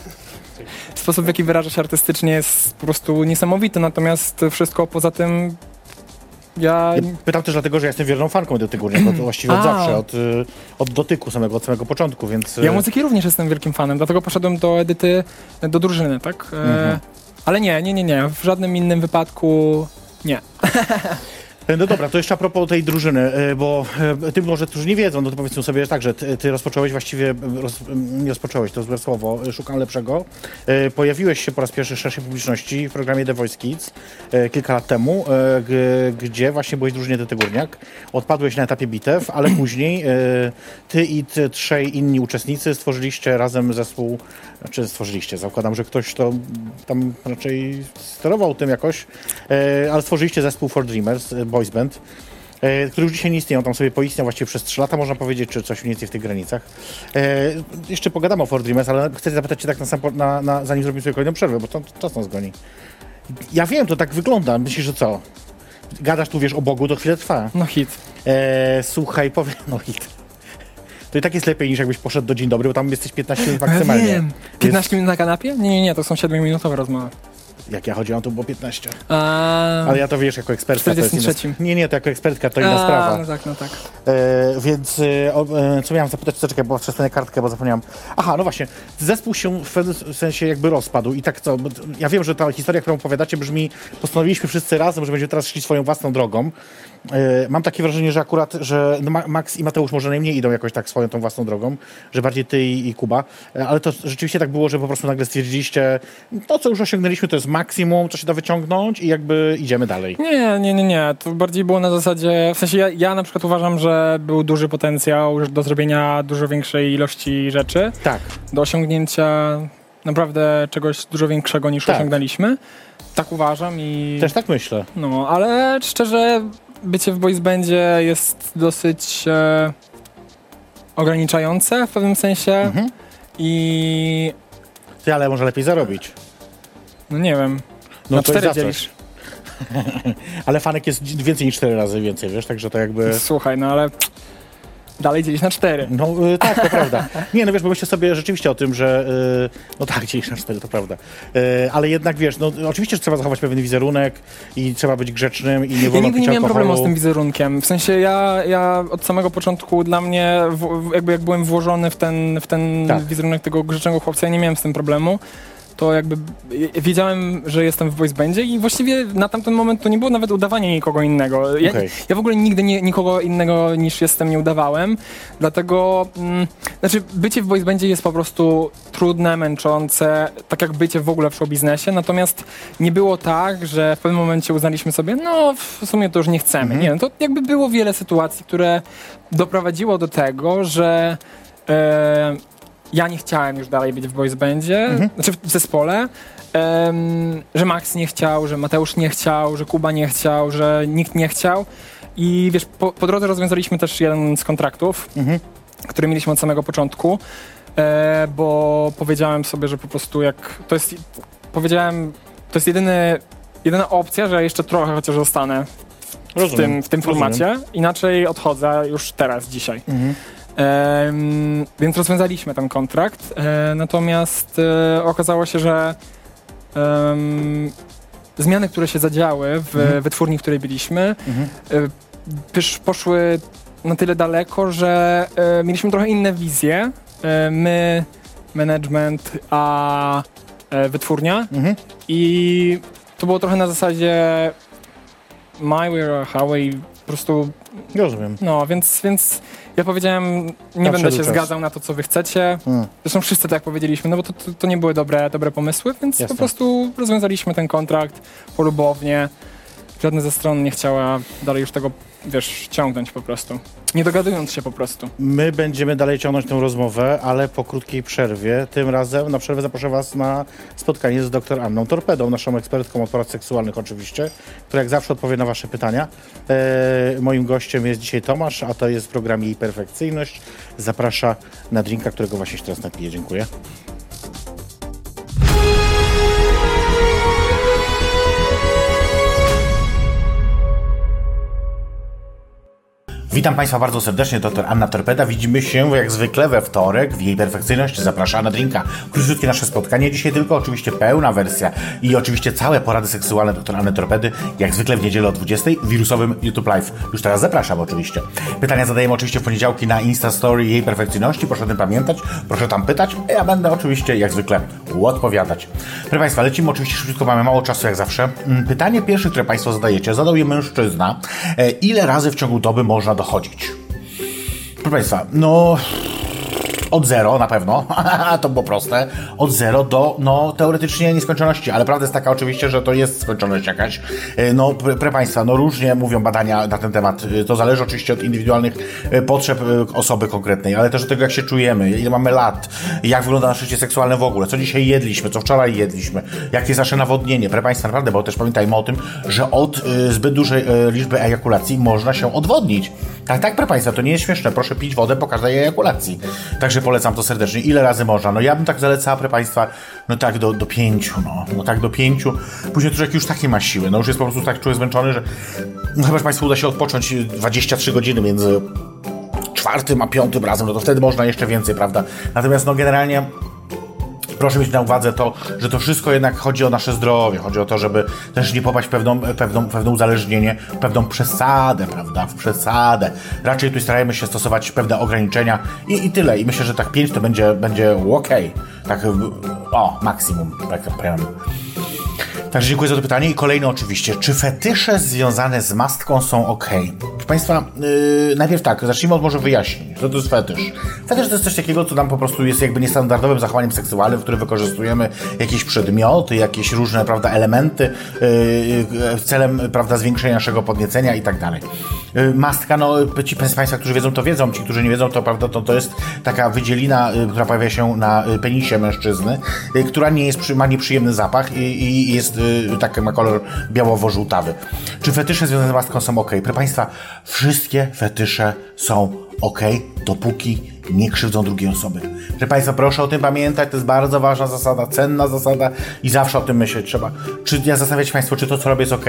[SPEAKER 3] sposób, w jaki wyraża się artystycznie jest po prostu niesamowity, natomiast wszystko poza tym ja...
[SPEAKER 2] Ja pytam też dlatego, że ja jestem wierną fanką Edyty Górniak, od, właściwie od
[SPEAKER 3] A.
[SPEAKER 2] zawsze, od, y, od dotyku samego, od samego początku, więc... y,
[SPEAKER 3] Ja muzyki również jestem wielkim fanem, dlatego poszedłem do Edyty, do drużyny, tak? E,
[SPEAKER 2] Mhm.
[SPEAKER 3] Ale nie, nie, nie, nie, w żadnym innym wypadku nie.
[SPEAKER 2] No dobra, to jeszcze a propos tej drużyny, y, bo y, ty może, którzy nie wiedzą, no to powiedzmy sobie tak, że ty, ty rozpocząłeś właściwie, roz, nie rozpocząłeś, to złe słowo, szukam lepszego. Pojawiłeś się po raz pierwszy w szerszej publiczności w programie The Voice Kids kilka lat temu, gdzie właśnie byłeś w drużynie Edyty Górniak. Odpadłeś na etapie bitew, ale później ty i ty, trzej inni uczestnicy stworzyliście razem zespół, czy stworzyliście, zakładam, że ktoś to tam raczej sterował tym jakoś, y, ale stworzyliście zespół For Dreamers, y, boys band, e, który już dzisiaj nie istnieją, tam sobie poistniał właściwie przez 3 lata, można powiedzieć, czy coś mniej więcej w tych granicach. E, jeszcze pogadamy o For Dreamers, ale chcę zapytać cię tak na, sam, na, na, zanim zrobimy sobie kolejną przerwę, bo to, czas nas goni. Ja wiem, to tak wygląda, myślisz, że co? Gadasz tu, wiesz, o Bogu, to chwilę trwa.
[SPEAKER 3] No hit.
[SPEAKER 2] E, słuchaj, powiem, no hit. To i tak jest lepiej niż jakbyś poszedł do Dzień Dobry, bo tam jesteś 15 minut maksymalnie.
[SPEAKER 3] Ja wiem. 15 minut na kanapie? Nie, nie, nie, to są 7-minutowe rozmowy.
[SPEAKER 2] Jak ja chodziłam, to było 15.
[SPEAKER 3] A,
[SPEAKER 2] Ale ja to wiesz, jako ekspertka. To jest
[SPEAKER 3] 43.
[SPEAKER 2] inna, nie, nie, to jako ekspertka to inna
[SPEAKER 3] A,
[SPEAKER 2] sprawa.
[SPEAKER 3] No tak, no tak.
[SPEAKER 2] E, więc e, e, co miałem zapytać, co czekaj, bo przestanę kartkę, bo zapomniałem. Aha, no właśnie, zespół się w pewnym sensie jakby rozpadł i tak co, ja wiem, że ta historia, którą opowiadacie brzmi, postanowiliśmy wszyscy razem, że będziemy teraz szli swoją własną drogą. E, mam takie wrażenie, że akurat, że no, Ma- Max i Mateusz może najmniej idą jakoś tak swoją tą własną drogą, że bardziej ty i, i Kuba, E, ale to rzeczywiście tak było, że po prostu nagle stwierdziliście, to co już osiągnęliśmy to jest maksimum, co się da wyciągnąć i jakby idziemy dalej.
[SPEAKER 3] Nie, nie, nie, nie. To bardziej było na zasadzie, w sensie ja, ja na przykład uważam, że był duży potencjał do zrobienia dużo większej ilości rzeczy,
[SPEAKER 2] Tak.
[SPEAKER 3] do osiągnięcia naprawdę czegoś dużo większego niż
[SPEAKER 2] Tak.
[SPEAKER 3] osiągnęliśmy. Tak uważam i...
[SPEAKER 2] Też tak myślę.
[SPEAKER 3] No, ale szczerze, bycie w boys bandzie jest dosyć e, ograniczające w pewnym sensie
[SPEAKER 2] Mhm.
[SPEAKER 3] i
[SPEAKER 2] Ty, ale może lepiej zarobić.
[SPEAKER 3] no nie wiem,
[SPEAKER 2] No
[SPEAKER 3] na
[SPEAKER 2] to jest
[SPEAKER 3] cztery dzielisz.
[SPEAKER 2] Ale fanek jest więcej niż cztery razy więcej, wiesz, także to jakby...
[SPEAKER 3] Słuchaj, no ale dalej dzielisz na cztery.
[SPEAKER 2] No y, tak, to prawda. Nie, no wiesz, bo myślę sobie rzeczywiście o tym, że y, no tak, dzielisz na cztery, to prawda. Y, ale jednak wiesz, no oczywiście, że trzeba zachować pewien wizerunek i trzeba być grzecznym i nie
[SPEAKER 3] Ja
[SPEAKER 2] wolno
[SPEAKER 3] nigdy
[SPEAKER 2] pić
[SPEAKER 3] nie miałem
[SPEAKER 2] alkoholu.
[SPEAKER 3] problemu z tym wizerunkiem. W sensie ja, ja od samego początku dla mnie, w, jakby jak byłem włożony w ten, w ten
[SPEAKER 2] Tak.
[SPEAKER 3] wizerunek tego grzecznego chłopca, ja nie miałem z tym problemu. To jakby ja wiedziałem, że jestem w voice bandzie i właściwie na tamten moment to nie było nawet udawanie nikogo innego. Ja,
[SPEAKER 2] Okej.
[SPEAKER 3] ja w ogóle nigdy nie, nikogo innego niż jestem nie udawałem, dlatego mm, znaczy bycie w voice bandzie jest po prostu trudne, męczące, tak jak bycie w ogóle w show biznesie, natomiast nie było tak, że w pewnym momencie uznaliśmy sobie, no w sumie to już nie chcemy.
[SPEAKER 2] Mhm.
[SPEAKER 3] Nie, no to jakby było wiele sytuacji, które doprowadziło do tego, że e, ja nie chciałem już dalej być w boys bandzie,
[SPEAKER 2] Mhm.
[SPEAKER 3] znaczy w zespole, em, że Max nie chciał, że Mateusz nie chciał, że Kuba nie chciał, że nikt nie chciał. I wiesz, po, po drodze rozwiązaliśmy też jeden z kontraktów,
[SPEAKER 2] Mhm.
[SPEAKER 3] który mieliśmy od samego początku, e, bo powiedziałem sobie, że po prostu jak to jest, powiedziałem, to jest jedyny, jedyna opcja, że jeszcze trochę chociaż zostanę w
[SPEAKER 2] Rozumiem.
[SPEAKER 3] tym, w tym
[SPEAKER 2] Rozumiem.
[SPEAKER 3] formacie, inaczej odchodzę już teraz, dzisiaj.
[SPEAKER 2] Mhm.
[SPEAKER 3] Więc rozwiązaliśmy ten kontrakt, e, natomiast e, okazało się, że zmiany, które się zadziały w
[SPEAKER 2] Mhm.
[SPEAKER 3] wytwórni, w której byliśmy,
[SPEAKER 2] Mhm.
[SPEAKER 3] e, poszły na tyle daleko, że mieliśmy trochę inne wizje. My, management, a wytwórnia.
[SPEAKER 2] Mhm.
[SPEAKER 3] I to było trochę na zasadzie my way or highway, po prostu
[SPEAKER 2] Rozumiem.
[SPEAKER 3] no, więc, więc ja powiedziałem, nie będę się
[SPEAKER 2] czas.
[SPEAKER 3] zgadzał na to, co wy chcecie.
[SPEAKER 2] Mm.
[SPEAKER 3] Zresztą wszyscy tak powiedzieliśmy, no bo to, to, to nie były dobre, dobre pomysły, więc
[SPEAKER 2] Jasne.
[SPEAKER 3] po prostu rozwiązaliśmy ten kontrakt polubownie. Żadna ze stron nie chciała dalej już tego, wiesz, ciągnąć po prostu. Nie dogadując się po prostu.
[SPEAKER 2] My będziemy dalej ciągnąć tę rozmowę, ale po krótkiej przerwie. Tym razem na przerwę zaproszę Was na spotkanie z dr Anną Torpedą, naszą ekspertką od porad seksualnych oczywiście, która jak zawsze odpowie na Wasze pytania. E, moim gościem jest dzisiaj Tomasz, a to jest w programie Jej Perfekcyjność. Zaprasza na drinka, którego właśnie się teraz napiję. Dziękuję. Witam Państwa bardzo serdecznie, dr Anna Torpeda. Widzimy się jak zwykle we wtorek w jej perfekcyjności. Zapraszam na drinka. Króciutkie nasze spotkanie. Dzisiaj tylko oczywiście pełna wersja i oczywiście całe porady seksualne dr Anny Torpedy, jak zwykle w niedzielę o 20 w wirusowym YouTube Live. Już teraz zapraszam oczywiście. Pytania zadajemy oczywiście w poniedziałki na Insta Story jej perfekcyjności. Proszę o tym pamiętać, proszę tam pytać. a Ja będę oczywiście jak zwykle odpowiadać. Proszę Państwa, lecimy oczywiście szybciutko, mamy mało czasu jak zawsze. Mm, Pytanie pierwsze, które Państwo zadajecie, zadał je mężczyzna. E, Ile razy w ciągu doby można dochodzić? Proszę Państwa, no od zero na pewno, to było proste, od zero do no teoretycznie nieskończoności, ale prawda jest taka oczywiście, że to jest skończoność jakaś. E, No pr- proszę Państwa, no różnie mówią badania na ten temat, E, to zależy oczywiście od indywidualnych e, potrzeb osoby konkretnej, ale też od tego jak się czujemy, ile mamy lat, jak wygląda nasze życie seksualne w ogóle, co dzisiaj jedliśmy, co wczoraj jedliśmy, jakie jest nasze nawodnienie, proszę Państwa, naprawdę, bo też pamiętajmy o tym, że od zbyt dużej liczby ejakulacji można się odwodnić. Tak, tak, proszę Państwa, to nie jest śmieszne. Proszę pić wodę po każdej ejakulacji. Także polecam to serdecznie. Ile razy można? No ja bym tak zalecała, proszę Państwa, no tak do, do pięciu, no. No tak do pięciu. Później człowiek już taki ma siły. No już jest po prostu tak człowiek zmęczony, że no chyba, że Państwu uda się odpocząć 23 godziny między czwartym a piątym razem, no to wtedy można jeszcze więcej, prawda? Natomiast no generalnie proszę mieć na uwadze to, że to wszystko jednak chodzi o nasze zdrowie, chodzi o to, żeby też nie popaść w pewną, pewną, pewne uzależnienie, pewną przesadę, prawda, w przesadę. Raczej tu starajmy się stosować pewne ograniczenia i, i tyle. I myślę, że tak 5 to będzie, będzie ok. Tak, o, maksimum, tak. Także dziękuję za to pytanie. I kolejne oczywiście. Czy fetysze związane z mastką są ok? Proszę Państwa, yy, najpierw tak, zacznijmy od może wyjaśnień. Co to jest fetysz? Fetysz to jest coś takiego, co nam po prostu jest jakby niestandardowym zachowaniem seksualnym, w którym wykorzystujemy jakieś przedmioty, jakieś różne, prawda, elementy yy, celem, prawda, zwiększenia naszego podniecenia i tak dalej. Yy, mastka, no, ci z Państwa, którzy wiedzą, to wiedzą, ci, którzy nie wiedzą, to prawda, to, to jest taka wydzielina, yy, która pojawia się na penisie mężczyzny, która nie jest, ma nieprzyjemny zapach i, i jest yy, taki ma kolor białowo-żółtawy. Czy fetysze związane z maską są ok? Proszę Państwa, wszystkie fetysze są ok, dopóki nie krzywdzą drugiej osoby. Proszę Państwa, proszę o tym pamiętać, to jest bardzo ważna zasada, cenna zasada i zawsze o tym myśleć trzeba. Czy ja zastanawiać Państwo, czy to, co robię, jest ok?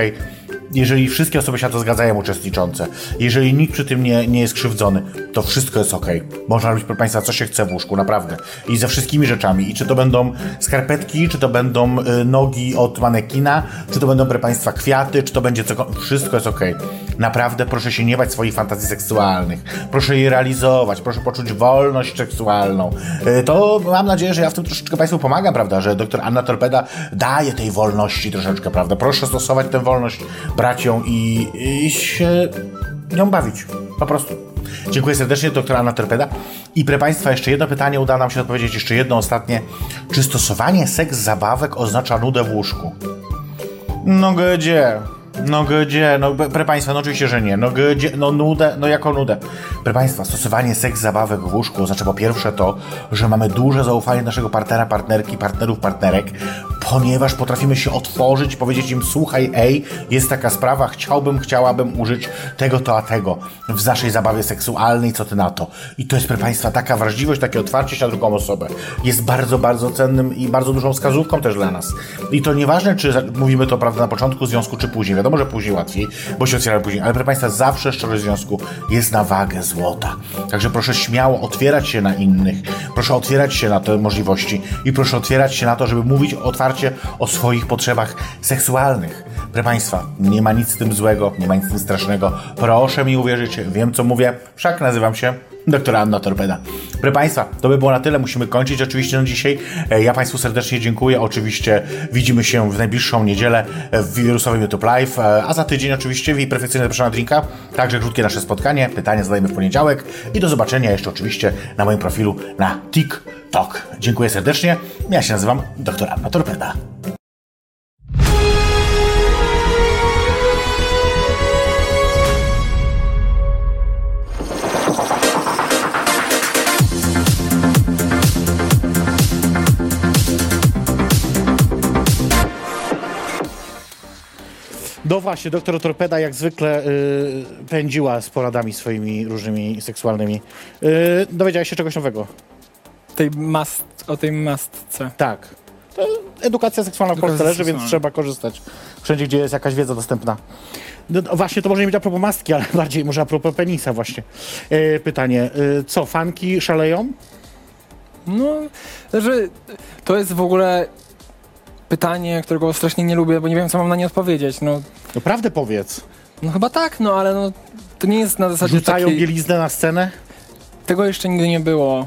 [SPEAKER 2] Jeżeli wszystkie osoby się na to zgadzają, uczestniczące, jeżeli nikt przy tym nie, nie jest krzywdzony, to wszystko jest ok. Można robić, proszę Państwa, co się chce w łóżku, naprawdę. I ze wszystkimi rzeczami. I czy to będą skarpetki, czy to będą y, nogi od manekina, czy to będą, proszę Państwa, kwiaty, czy to będzie cokolwiek. Wszystko jest ok. Naprawdę proszę się nie bać swoich fantazji seksualnych. Proszę je realizować, proszę poczuć wolność seksualną. Y, to mam nadzieję, że ja w tym troszeczkę Państwu pomagam, prawda, że doktor Anna Torpeda daje tej wolności troszeczkę, prawda. Proszę stosować tę wolność, brać ją i, i się nią bawić. Po prostu. Dziękuję serdecznie, doktor Anna Torpeda. I proszę Państwa, jeszcze jedno pytanie, uda nam się odpowiedzieć, jeszcze jedno ostatnie. Czy stosowanie seks zabawek oznacza nudę w łóżku? No gdzie? No gdzie? No proszę Państwa, no oczywiście, że nie. No gdzie? No nudę, no jako nudę. Proszę Państwa, stosowanie seks zabawek w łóżku oznacza po pierwsze to, że mamy duże zaufanie naszego partnera, partnerki, partnerów, partnerek, ponieważ potrafimy się otworzyć, powiedzieć im, słuchaj, ej, jest taka sprawa, chciałbym, chciałabym użyć tego, to, a tego w naszej zabawie seksualnej, co ty na to? I to jest, proszę Państwa, taka wrażliwość, takie otwarcie się na drugą osobę jest bardzo, bardzo cennym i bardzo dużą wskazówką też dla nas. I to nieważne, czy mówimy to, prawda, na początku związku, czy później. Wiadomo, że później łatwiej, bo się otwiera później, ale proszę Państwa, zawsze szczerość związku jest na wagę złota. Także proszę śmiało otwierać się na innych, proszę otwierać się na te możliwości i proszę otwierać się na to, żeby mówić otwarcie o swoich potrzebach seksualnych. Proszę Państwa, nie ma nic z tym złego, nie ma nic z tym strasznego. Proszę mi uwierzyć, wiem co mówię, wszak nazywam się doktora Anna Torpeda. Proszę Państwa, to by było na tyle. Musimy kończyć oczywiście na dzisiaj. Ja Państwu serdecznie dziękuję. Oczywiście widzimy się w najbliższą niedzielę w wirusowym YouTube Live, a za tydzień oczywiście w jej perfekcyjnie zapraszana drinka. Także krótkie nasze spotkanie. Pytania zadajemy w poniedziałek i do zobaczenia jeszcze oczywiście na moim profilu na TikTok. Dziękuję serdecznie. Ja się nazywam doktor Anna Torpeda. Właśnie, doktor Torpeda jak zwykle y, pędziła z poradami swoimi różnymi seksualnymi. Y, dowiedziałeś się czegoś nowego?
[SPEAKER 3] Tej mast, o tej mastce.
[SPEAKER 2] Tak. To edukacja seksualna w Polsce leży, więc trzeba korzystać wszędzie, gdzie jest jakaś wiedza dostępna. No, no właśnie, to może nie być a propos mastki, ale bardziej może a propos penisa właśnie. Y, pytanie, y, co, fanki szaleją?
[SPEAKER 3] No, że to jest w ogóle pytanie, którego strasznie nie lubię, bo nie wiem, co mam na nie odpowiedzieć. No,
[SPEAKER 2] no prawdę powiedz.
[SPEAKER 3] No chyba tak, no ale no, to nie jest na zasadzie
[SPEAKER 2] Rzucają
[SPEAKER 3] takiej...
[SPEAKER 2] bieliznę na scenę?
[SPEAKER 3] Tego jeszcze nigdy nie było.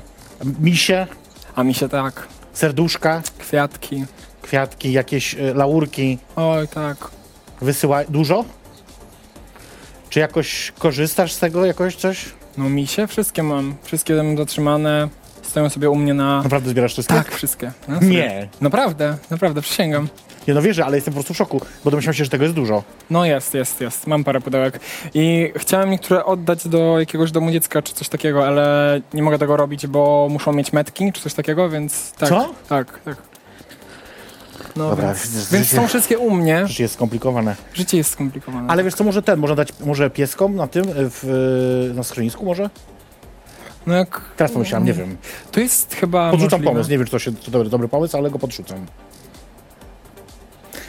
[SPEAKER 2] Misie?
[SPEAKER 3] A mi się tak.
[SPEAKER 2] Serduszka?
[SPEAKER 3] Kwiatki.
[SPEAKER 2] Kwiatki, jakieś y, laurki?
[SPEAKER 3] Oj, tak.
[SPEAKER 2] Wysyła... Dużo? Czy jakoś korzystasz z tego, jakoś coś?
[SPEAKER 3] No misie wszystkie mam. Wszystkie mam zatrzymane. Stoją sobie u mnie na...
[SPEAKER 2] Naprawdę zbierasz wszystkie?
[SPEAKER 3] Tak, wszystkie. No,
[SPEAKER 2] nie.
[SPEAKER 3] Naprawdę, naprawdę, przysięgam.
[SPEAKER 2] Nie no wierzę, ale jestem po prostu w szoku, bo domyślam się, że tego jest dużo.
[SPEAKER 3] No jest, jest, jest. Mam parę pudełek. I chciałem niektóre oddać do jakiegoś domu dziecka czy coś takiego, ale nie mogę tego robić, bo muszą mieć metki czy coś takiego, więc tak.
[SPEAKER 2] Co?
[SPEAKER 3] Tak, tak. No,
[SPEAKER 2] Dobra,
[SPEAKER 3] więc, więc są wszystkie u mnie.
[SPEAKER 2] Życie jest skomplikowane.
[SPEAKER 3] Życie jest skomplikowane.
[SPEAKER 2] Ale wiesz co, może ten, można dać może pieskom na tym, w, na schronisku może?
[SPEAKER 3] No jak...
[SPEAKER 2] Teraz pomyślałem, nie wiem.
[SPEAKER 3] To jest chyba
[SPEAKER 2] Podrzucam
[SPEAKER 3] możliwe.
[SPEAKER 2] pomysł, nie wiem czy to się to dobry, dobry pomysł, ale go podrzucam.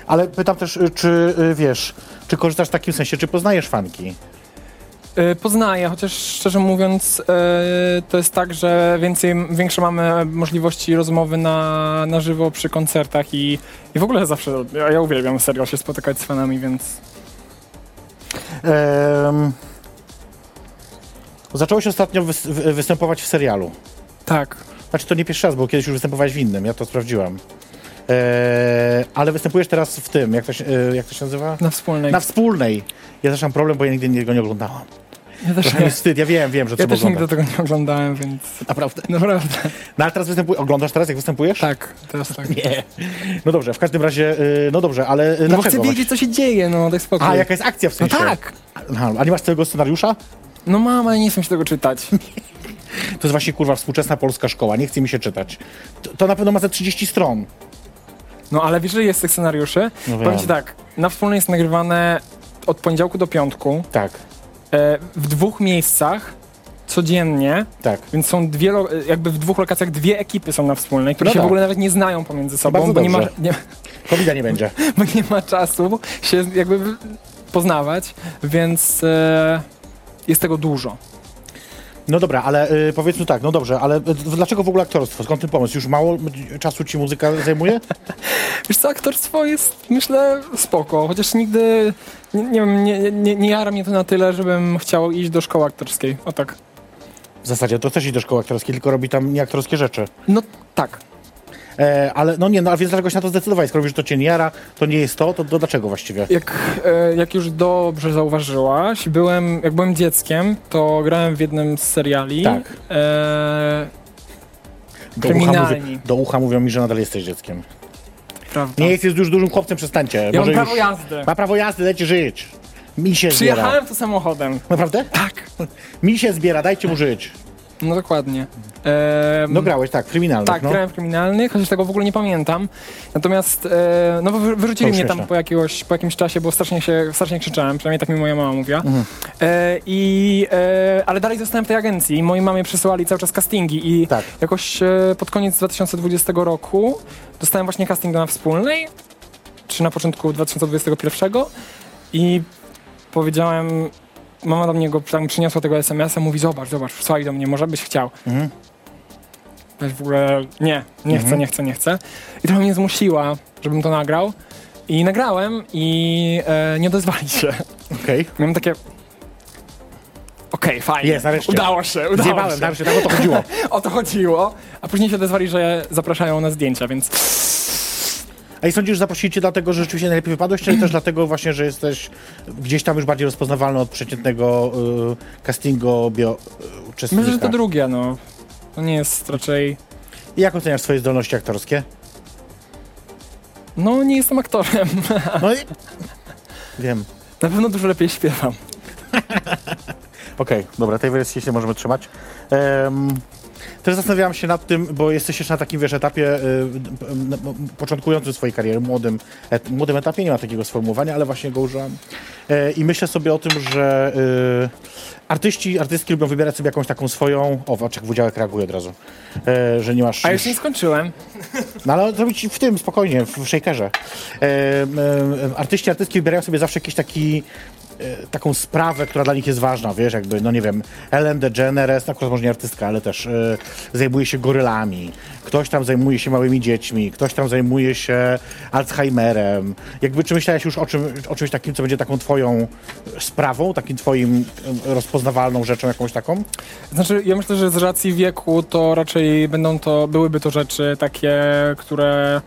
[SPEAKER 2] Ale pytam też, y, czy y, wiesz, czy korzystasz w takim sensie, czy poznajesz fanki?
[SPEAKER 3] Y, Poznaję, chociaż szczerze mówiąc y, to jest tak, że więcej, większe mamy możliwości rozmowy na, na żywo przy koncertach i, i w ogóle zawsze, ja, ja uwielbiam serio się spotykać z fanami, więc
[SPEAKER 2] Em, zacząłeś ostatnio wys- wy- występować w serialu.
[SPEAKER 3] tak.
[SPEAKER 2] Znaczy to nie pierwszy raz, bo kiedyś już występowałeś w innym, ja to sprawdziłam. E, ale występujesz teraz w tym, jak to się, e, jak to się nazywa?
[SPEAKER 3] Na wspólnej.
[SPEAKER 2] Na wspólnej. Ja też mam problem, bo ja nigdy go nie oglądałam.
[SPEAKER 3] ja też
[SPEAKER 2] Trochę
[SPEAKER 3] nie,
[SPEAKER 2] wstyd, ja wiem, wiem, że
[SPEAKER 3] ja
[SPEAKER 2] trzeba
[SPEAKER 3] też nigdy tego nie oglądałem, więc
[SPEAKER 2] Naprawdę.
[SPEAKER 3] naprawdę.
[SPEAKER 2] No ale teraz występujesz, oglądasz teraz, jak występujesz?
[SPEAKER 3] Tak, teraz tak.
[SPEAKER 2] Nie. No dobrze, w każdym razie, y, no dobrze, ale y,
[SPEAKER 3] No bo
[SPEAKER 2] dlaczego?
[SPEAKER 3] chcę wiedzieć, co się dzieje, no daj spokój.
[SPEAKER 2] A, jaka jest akcja w
[SPEAKER 3] No
[SPEAKER 2] sensie?
[SPEAKER 3] tak.
[SPEAKER 2] Aha, a nie masz całego scenariusza?
[SPEAKER 3] No mam, ale nie chcę się tego czytać.
[SPEAKER 2] To jest właśnie, kurwa, współczesna polska szkoła, nie chce mi się czytać. To, to na pewno ma ze 30 stron.
[SPEAKER 3] No ale wiesz, że jest tych scenariuszy.
[SPEAKER 2] No
[SPEAKER 3] Powiem
[SPEAKER 2] wiem.
[SPEAKER 3] ci tak, na wspólnej jest nagrywane od poniedziałku do piątku
[SPEAKER 2] Tak,
[SPEAKER 3] e, w dwóch miejscach codziennie,
[SPEAKER 2] tak.
[SPEAKER 3] więc są dwie, lo- e, jakby w dwóch lokacjach dwie ekipy są na wspólnej, które
[SPEAKER 2] No
[SPEAKER 3] się
[SPEAKER 2] tak.
[SPEAKER 3] w ogóle nawet nie znają pomiędzy sobą,
[SPEAKER 2] Bardzo
[SPEAKER 3] bo nie, ma,
[SPEAKER 2] dobrze.
[SPEAKER 3] nie,
[SPEAKER 2] covid nie będzie.
[SPEAKER 3] bo nie ma czasu się jakby w- poznawać, więc e, jest tego dużo.
[SPEAKER 2] No dobra, ale y, powiedzmy tak, no dobrze, ale y, dlaczego w ogóle aktorstwo? Skąd ten pomysł? Już mało czasu ci muzyka zajmuje?
[SPEAKER 3] Wiesz co, aktorstwo jest, myślę, spoko, chociaż nigdy, nie, nie wiem, nie, nie, nie jara mnie to na tyle, żebym chciał iść do szkoły aktorskiej, o tak.
[SPEAKER 2] W zasadzie to też iść do szkoły aktorskiej, tylko robi tam nieaktorskie rzeczy.
[SPEAKER 3] No tak,
[SPEAKER 2] E, ale no nie, no a więc dlaczego się na to zdecydowałeś? Skoro wiesz, że to cię nie jara, to nie jest to, to, to dlaczego właściwie?
[SPEAKER 3] Jak, e, jak już dobrze zauważyłaś, byłem, jak byłem dzieckiem, to grałem w jednym z seriali.
[SPEAKER 2] Tak.
[SPEAKER 3] E,
[SPEAKER 2] Do ucha, mówi, do ucha mówią mi, że nadal jesteś dzieckiem.
[SPEAKER 3] prawda.
[SPEAKER 2] Nie jesteś już dużym chłopcem, przestańcie.
[SPEAKER 3] ja mam prawo jazdy.
[SPEAKER 2] Ma prawo jazdy, leci żyć. Mi się zbiera.
[SPEAKER 3] Przyjechałem tu samochodem.
[SPEAKER 2] Naprawdę?
[SPEAKER 3] Tak.
[SPEAKER 2] Mi się zbiera, dajcie mu żyć.
[SPEAKER 3] No dokładnie. E,
[SPEAKER 2] No grałeś, tak, w kryminalnych,
[SPEAKER 3] tak,
[SPEAKER 2] no.
[SPEAKER 3] grałem w kryminalnych, chociaż tego w ogóle nie pamiętam. Natomiast, e, no wy- wyrzucili mnie tam po, jakiegoś, po jakimś czasie, bo strasznie się, strasznie krzyczałem, przynajmniej tak mi moja mama mówiła.
[SPEAKER 2] Mhm.
[SPEAKER 3] E, i, e, ale dalej zostałem w tej agencji i moi mamie przesyłali cały czas castingi i
[SPEAKER 2] Tak.
[SPEAKER 3] jakoś e, pod koniec 2020 roku dostałem właśnie casting do na wspólnej, czy na początku 2021 i powiedziałem, mama do mnie go tam przyniosła tego SMS-a, mówi zobacz, zobacz, wysłali do mnie, może byś chciał.
[SPEAKER 2] Mhm.
[SPEAKER 3] Weź w ogóle, nie, nie chcę,
[SPEAKER 2] Mhm.
[SPEAKER 3] nie chcę, nie chcę. I trochę mnie zmusiła, żebym to nagrał. I nagrałem i e, nie odezwali się.
[SPEAKER 2] Okej.
[SPEAKER 3] Miałem takie... Okej, fajnie.
[SPEAKER 2] Jest, nareszcie.
[SPEAKER 3] Udało się, udało
[SPEAKER 2] Zjebałem,
[SPEAKER 3] się.
[SPEAKER 2] nareszcie, tak o to chodziło.
[SPEAKER 3] O to chodziło. A później się odezwali, że zapraszają na zdjęcia, więc
[SPEAKER 2] A i sądzisz, że zaprosili cię dlatego, że rzeczywiście najlepiej wypadłeś, czy też dlatego właśnie, że jesteś gdzieś tam już bardziej rozpoznawalny od przeciętnego y, castingu bio y,
[SPEAKER 3] myślę, że to drugie, no. To nie jest raczej...
[SPEAKER 2] I jak oceniasz swoje zdolności aktorskie?
[SPEAKER 3] No, nie jestem aktorem.
[SPEAKER 2] No i... Wiem.
[SPEAKER 3] Na pewno dużo lepiej śpiewam.
[SPEAKER 2] Okej, dobra, tej wersji się możemy trzymać. Em, też zastanawiałam się nad tym, bo jesteś jeszcze na takim, wiesz, etapie y, m, początkującym swojej kariery, młodym, et, młodym etapie, nie ma takiego sformułowania, ale właśnie go użyłam. E, I myślę sobie o tym, że y, artyści, artystki lubią wybierać sobie jakąś taką swoją... O, Waczek Wudziałek reaguje od razu. E, że nie masz...
[SPEAKER 3] A jeszcze nie skończyłem.
[SPEAKER 2] No ale zrobić w tym, spokojnie, w, w shakerze. E, artyści, artystki wybierają sobie zawsze jakiś taki taką sprawę, która dla nich jest ważna, wiesz, jakby, no nie wiem, Ellen DeGeneres, akurat może nie artystka, ale też e, zajmuje się gorylami, ktoś tam zajmuje się małymi dziećmi, ktoś tam zajmuje się Alzheimerem. Jakby, czy myślałeś już o, czym, o czymś takim, co będzie taką twoją sprawą, takim twoim e, rozpoznawalną rzeczą jakąś taką?
[SPEAKER 3] Znaczy, ja myślę, że z racji wieku to raczej będą to, byłyby to rzeczy takie, które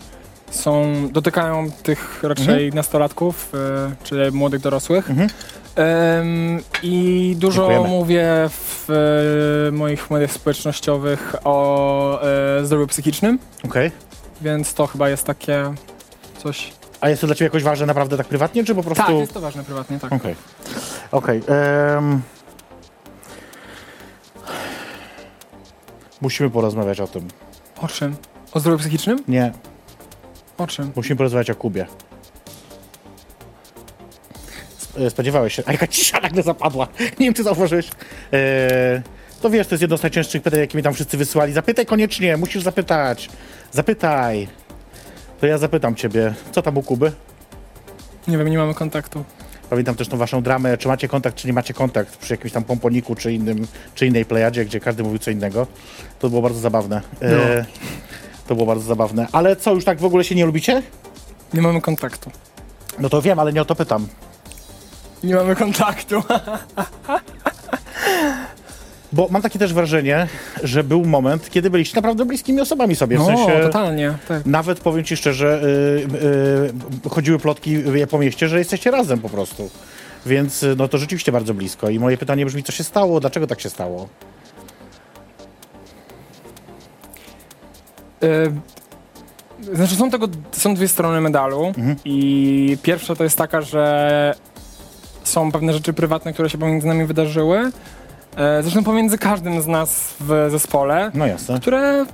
[SPEAKER 3] są, dotykają tych raczej nastolatków, y, czy młodych dorosłych.
[SPEAKER 2] Mhm.
[SPEAKER 3] I dużo
[SPEAKER 2] Dziękujemy.
[SPEAKER 3] mówię w y, moich mediach społecznościowych o y, zdrowiu psychicznym,
[SPEAKER 2] Okej.
[SPEAKER 3] więc to chyba jest takie coś...
[SPEAKER 2] A jest to dla ciebie jakoś ważne naprawdę tak prywatnie, czy po prostu...
[SPEAKER 3] Tak, jest to ważne prywatnie, tak.
[SPEAKER 2] Okej. Okej. em, Musimy porozmawiać o tym.
[SPEAKER 3] O czym? O zdrowiu psychicznym?
[SPEAKER 2] Nie,
[SPEAKER 3] O czym?
[SPEAKER 2] musimy porozmawiać o Kubie. E, Spodziewałeś się. A jaka cisza nagle zapadła. Nie wiem, czy zauważyłeś. E, to wiesz, to jest jedno z najczęstszych pytań, jakie mi tam wszyscy wysyłali. Zapytaj koniecznie, musisz zapytać. Zapytaj. To ja zapytam ciebie, co tam u Kuby?
[SPEAKER 3] Nie wiem, nie mamy kontaktu.
[SPEAKER 2] Pamiętam też tą waszą dramę, czy macie kontakt, czy nie macie kontakt przy jakimś tam pomponiku, czy, innym, czy innej plejadzie, gdzie każdy mówił co innego. To było bardzo zabawne. E, to było bardzo zabawne. Ale co, już tak w ogóle się nie lubicie?
[SPEAKER 3] Nie mamy kontaktu.
[SPEAKER 2] No to wiem, ale nie o to pytam.
[SPEAKER 3] Nie mamy kontaktu.
[SPEAKER 2] Bo mam takie też wrażenie, że był moment, kiedy byliście naprawdę bliskimi osobami sobie. W
[SPEAKER 3] No,
[SPEAKER 2] sensie,
[SPEAKER 3] totalnie, tak.
[SPEAKER 2] nawet powiem ci szczerze, y, y, chodziły plotki po mieście, że jesteście razem po prostu. Więc y, no to rzeczywiście bardzo blisko. I moje pytanie brzmi, co się stało? Dlaczego tak się stało?
[SPEAKER 3] Znaczy są tego, są dwie strony medalu
[SPEAKER 2] Mhm.
[SPEAKER 3] i pierwsza to jest taka, że są pewne rzeczy prywatne, które się pomiędzy nami wydarzyły. E, Zresztą pomiędzy każdym z nas w zespole,
[SPEAKER 2] No jasne.
[SPEAKER 3] które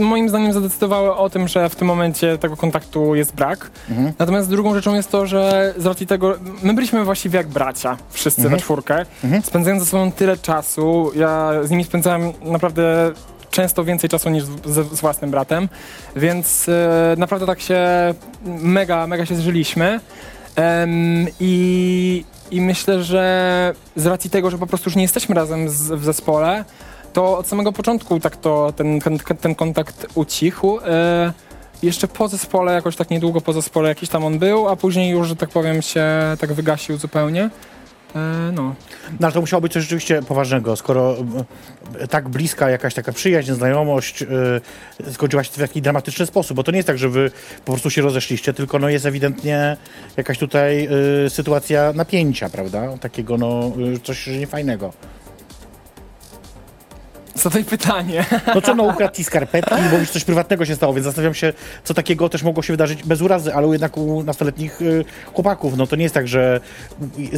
[SPEAKER 3] moim zdaniem zadecydowały o tym, że w tym momencie tego kontaktu jest brak.
[SPEAKER 2] Mhm.
[SPEAKER 3] Natomiast drugą rzeczą jest to, że z racji tego, my byliśmy właściwie jak bracia, wszyscy
[SPEAKER 2] Mhm.
[SPEAKER 3] we czwórkę,
[SPEAKER 2] Mhm.
[SPEAKER 3] spędzając ze sobą tyle czasu, ja z nimi spędzałem naprawdę często więcej czasu niż z, z, własnym bratem, więc e, naprawdę tak się mega, mega się zżyliśmy. Em, i, I myślę, że z racji tego, że po prostu już nie jesteśmy razem z, w zespole, to od samego początku tak to ten, ten, ten kontakt ucichł. E, jeszcze po zespole, jakoś tak niedługo po zespole jakiś tam on był, a później już, że tak powiem, się tak wygasił zupełnie. E, no.
[SPEAKER 2] No ale to musiało być coś rzeczywiście poważnego, skoro y, tak bliska jakaś taka przyjaźń, znajomość y, skończyła się w taki dramatyczny sposób, bo to nie jest tak, że wy po prostu się rozeszliście, tylko no jest ewidentnie jakaś tutaj sytuacja napięcia, prawda? Takiego no coś niefajnego.
[SPEAKER 3] Zadaj pytanie.
[SPEAKER 2] No co, no ukradł ci skarpetki, bo już coś prywatnego się stało, więc zastanawiam się, co takiego też mogło się wydarzyć bez urazy, ale jednak u nastoletnich y, chłopaków, no to nie jest tak, że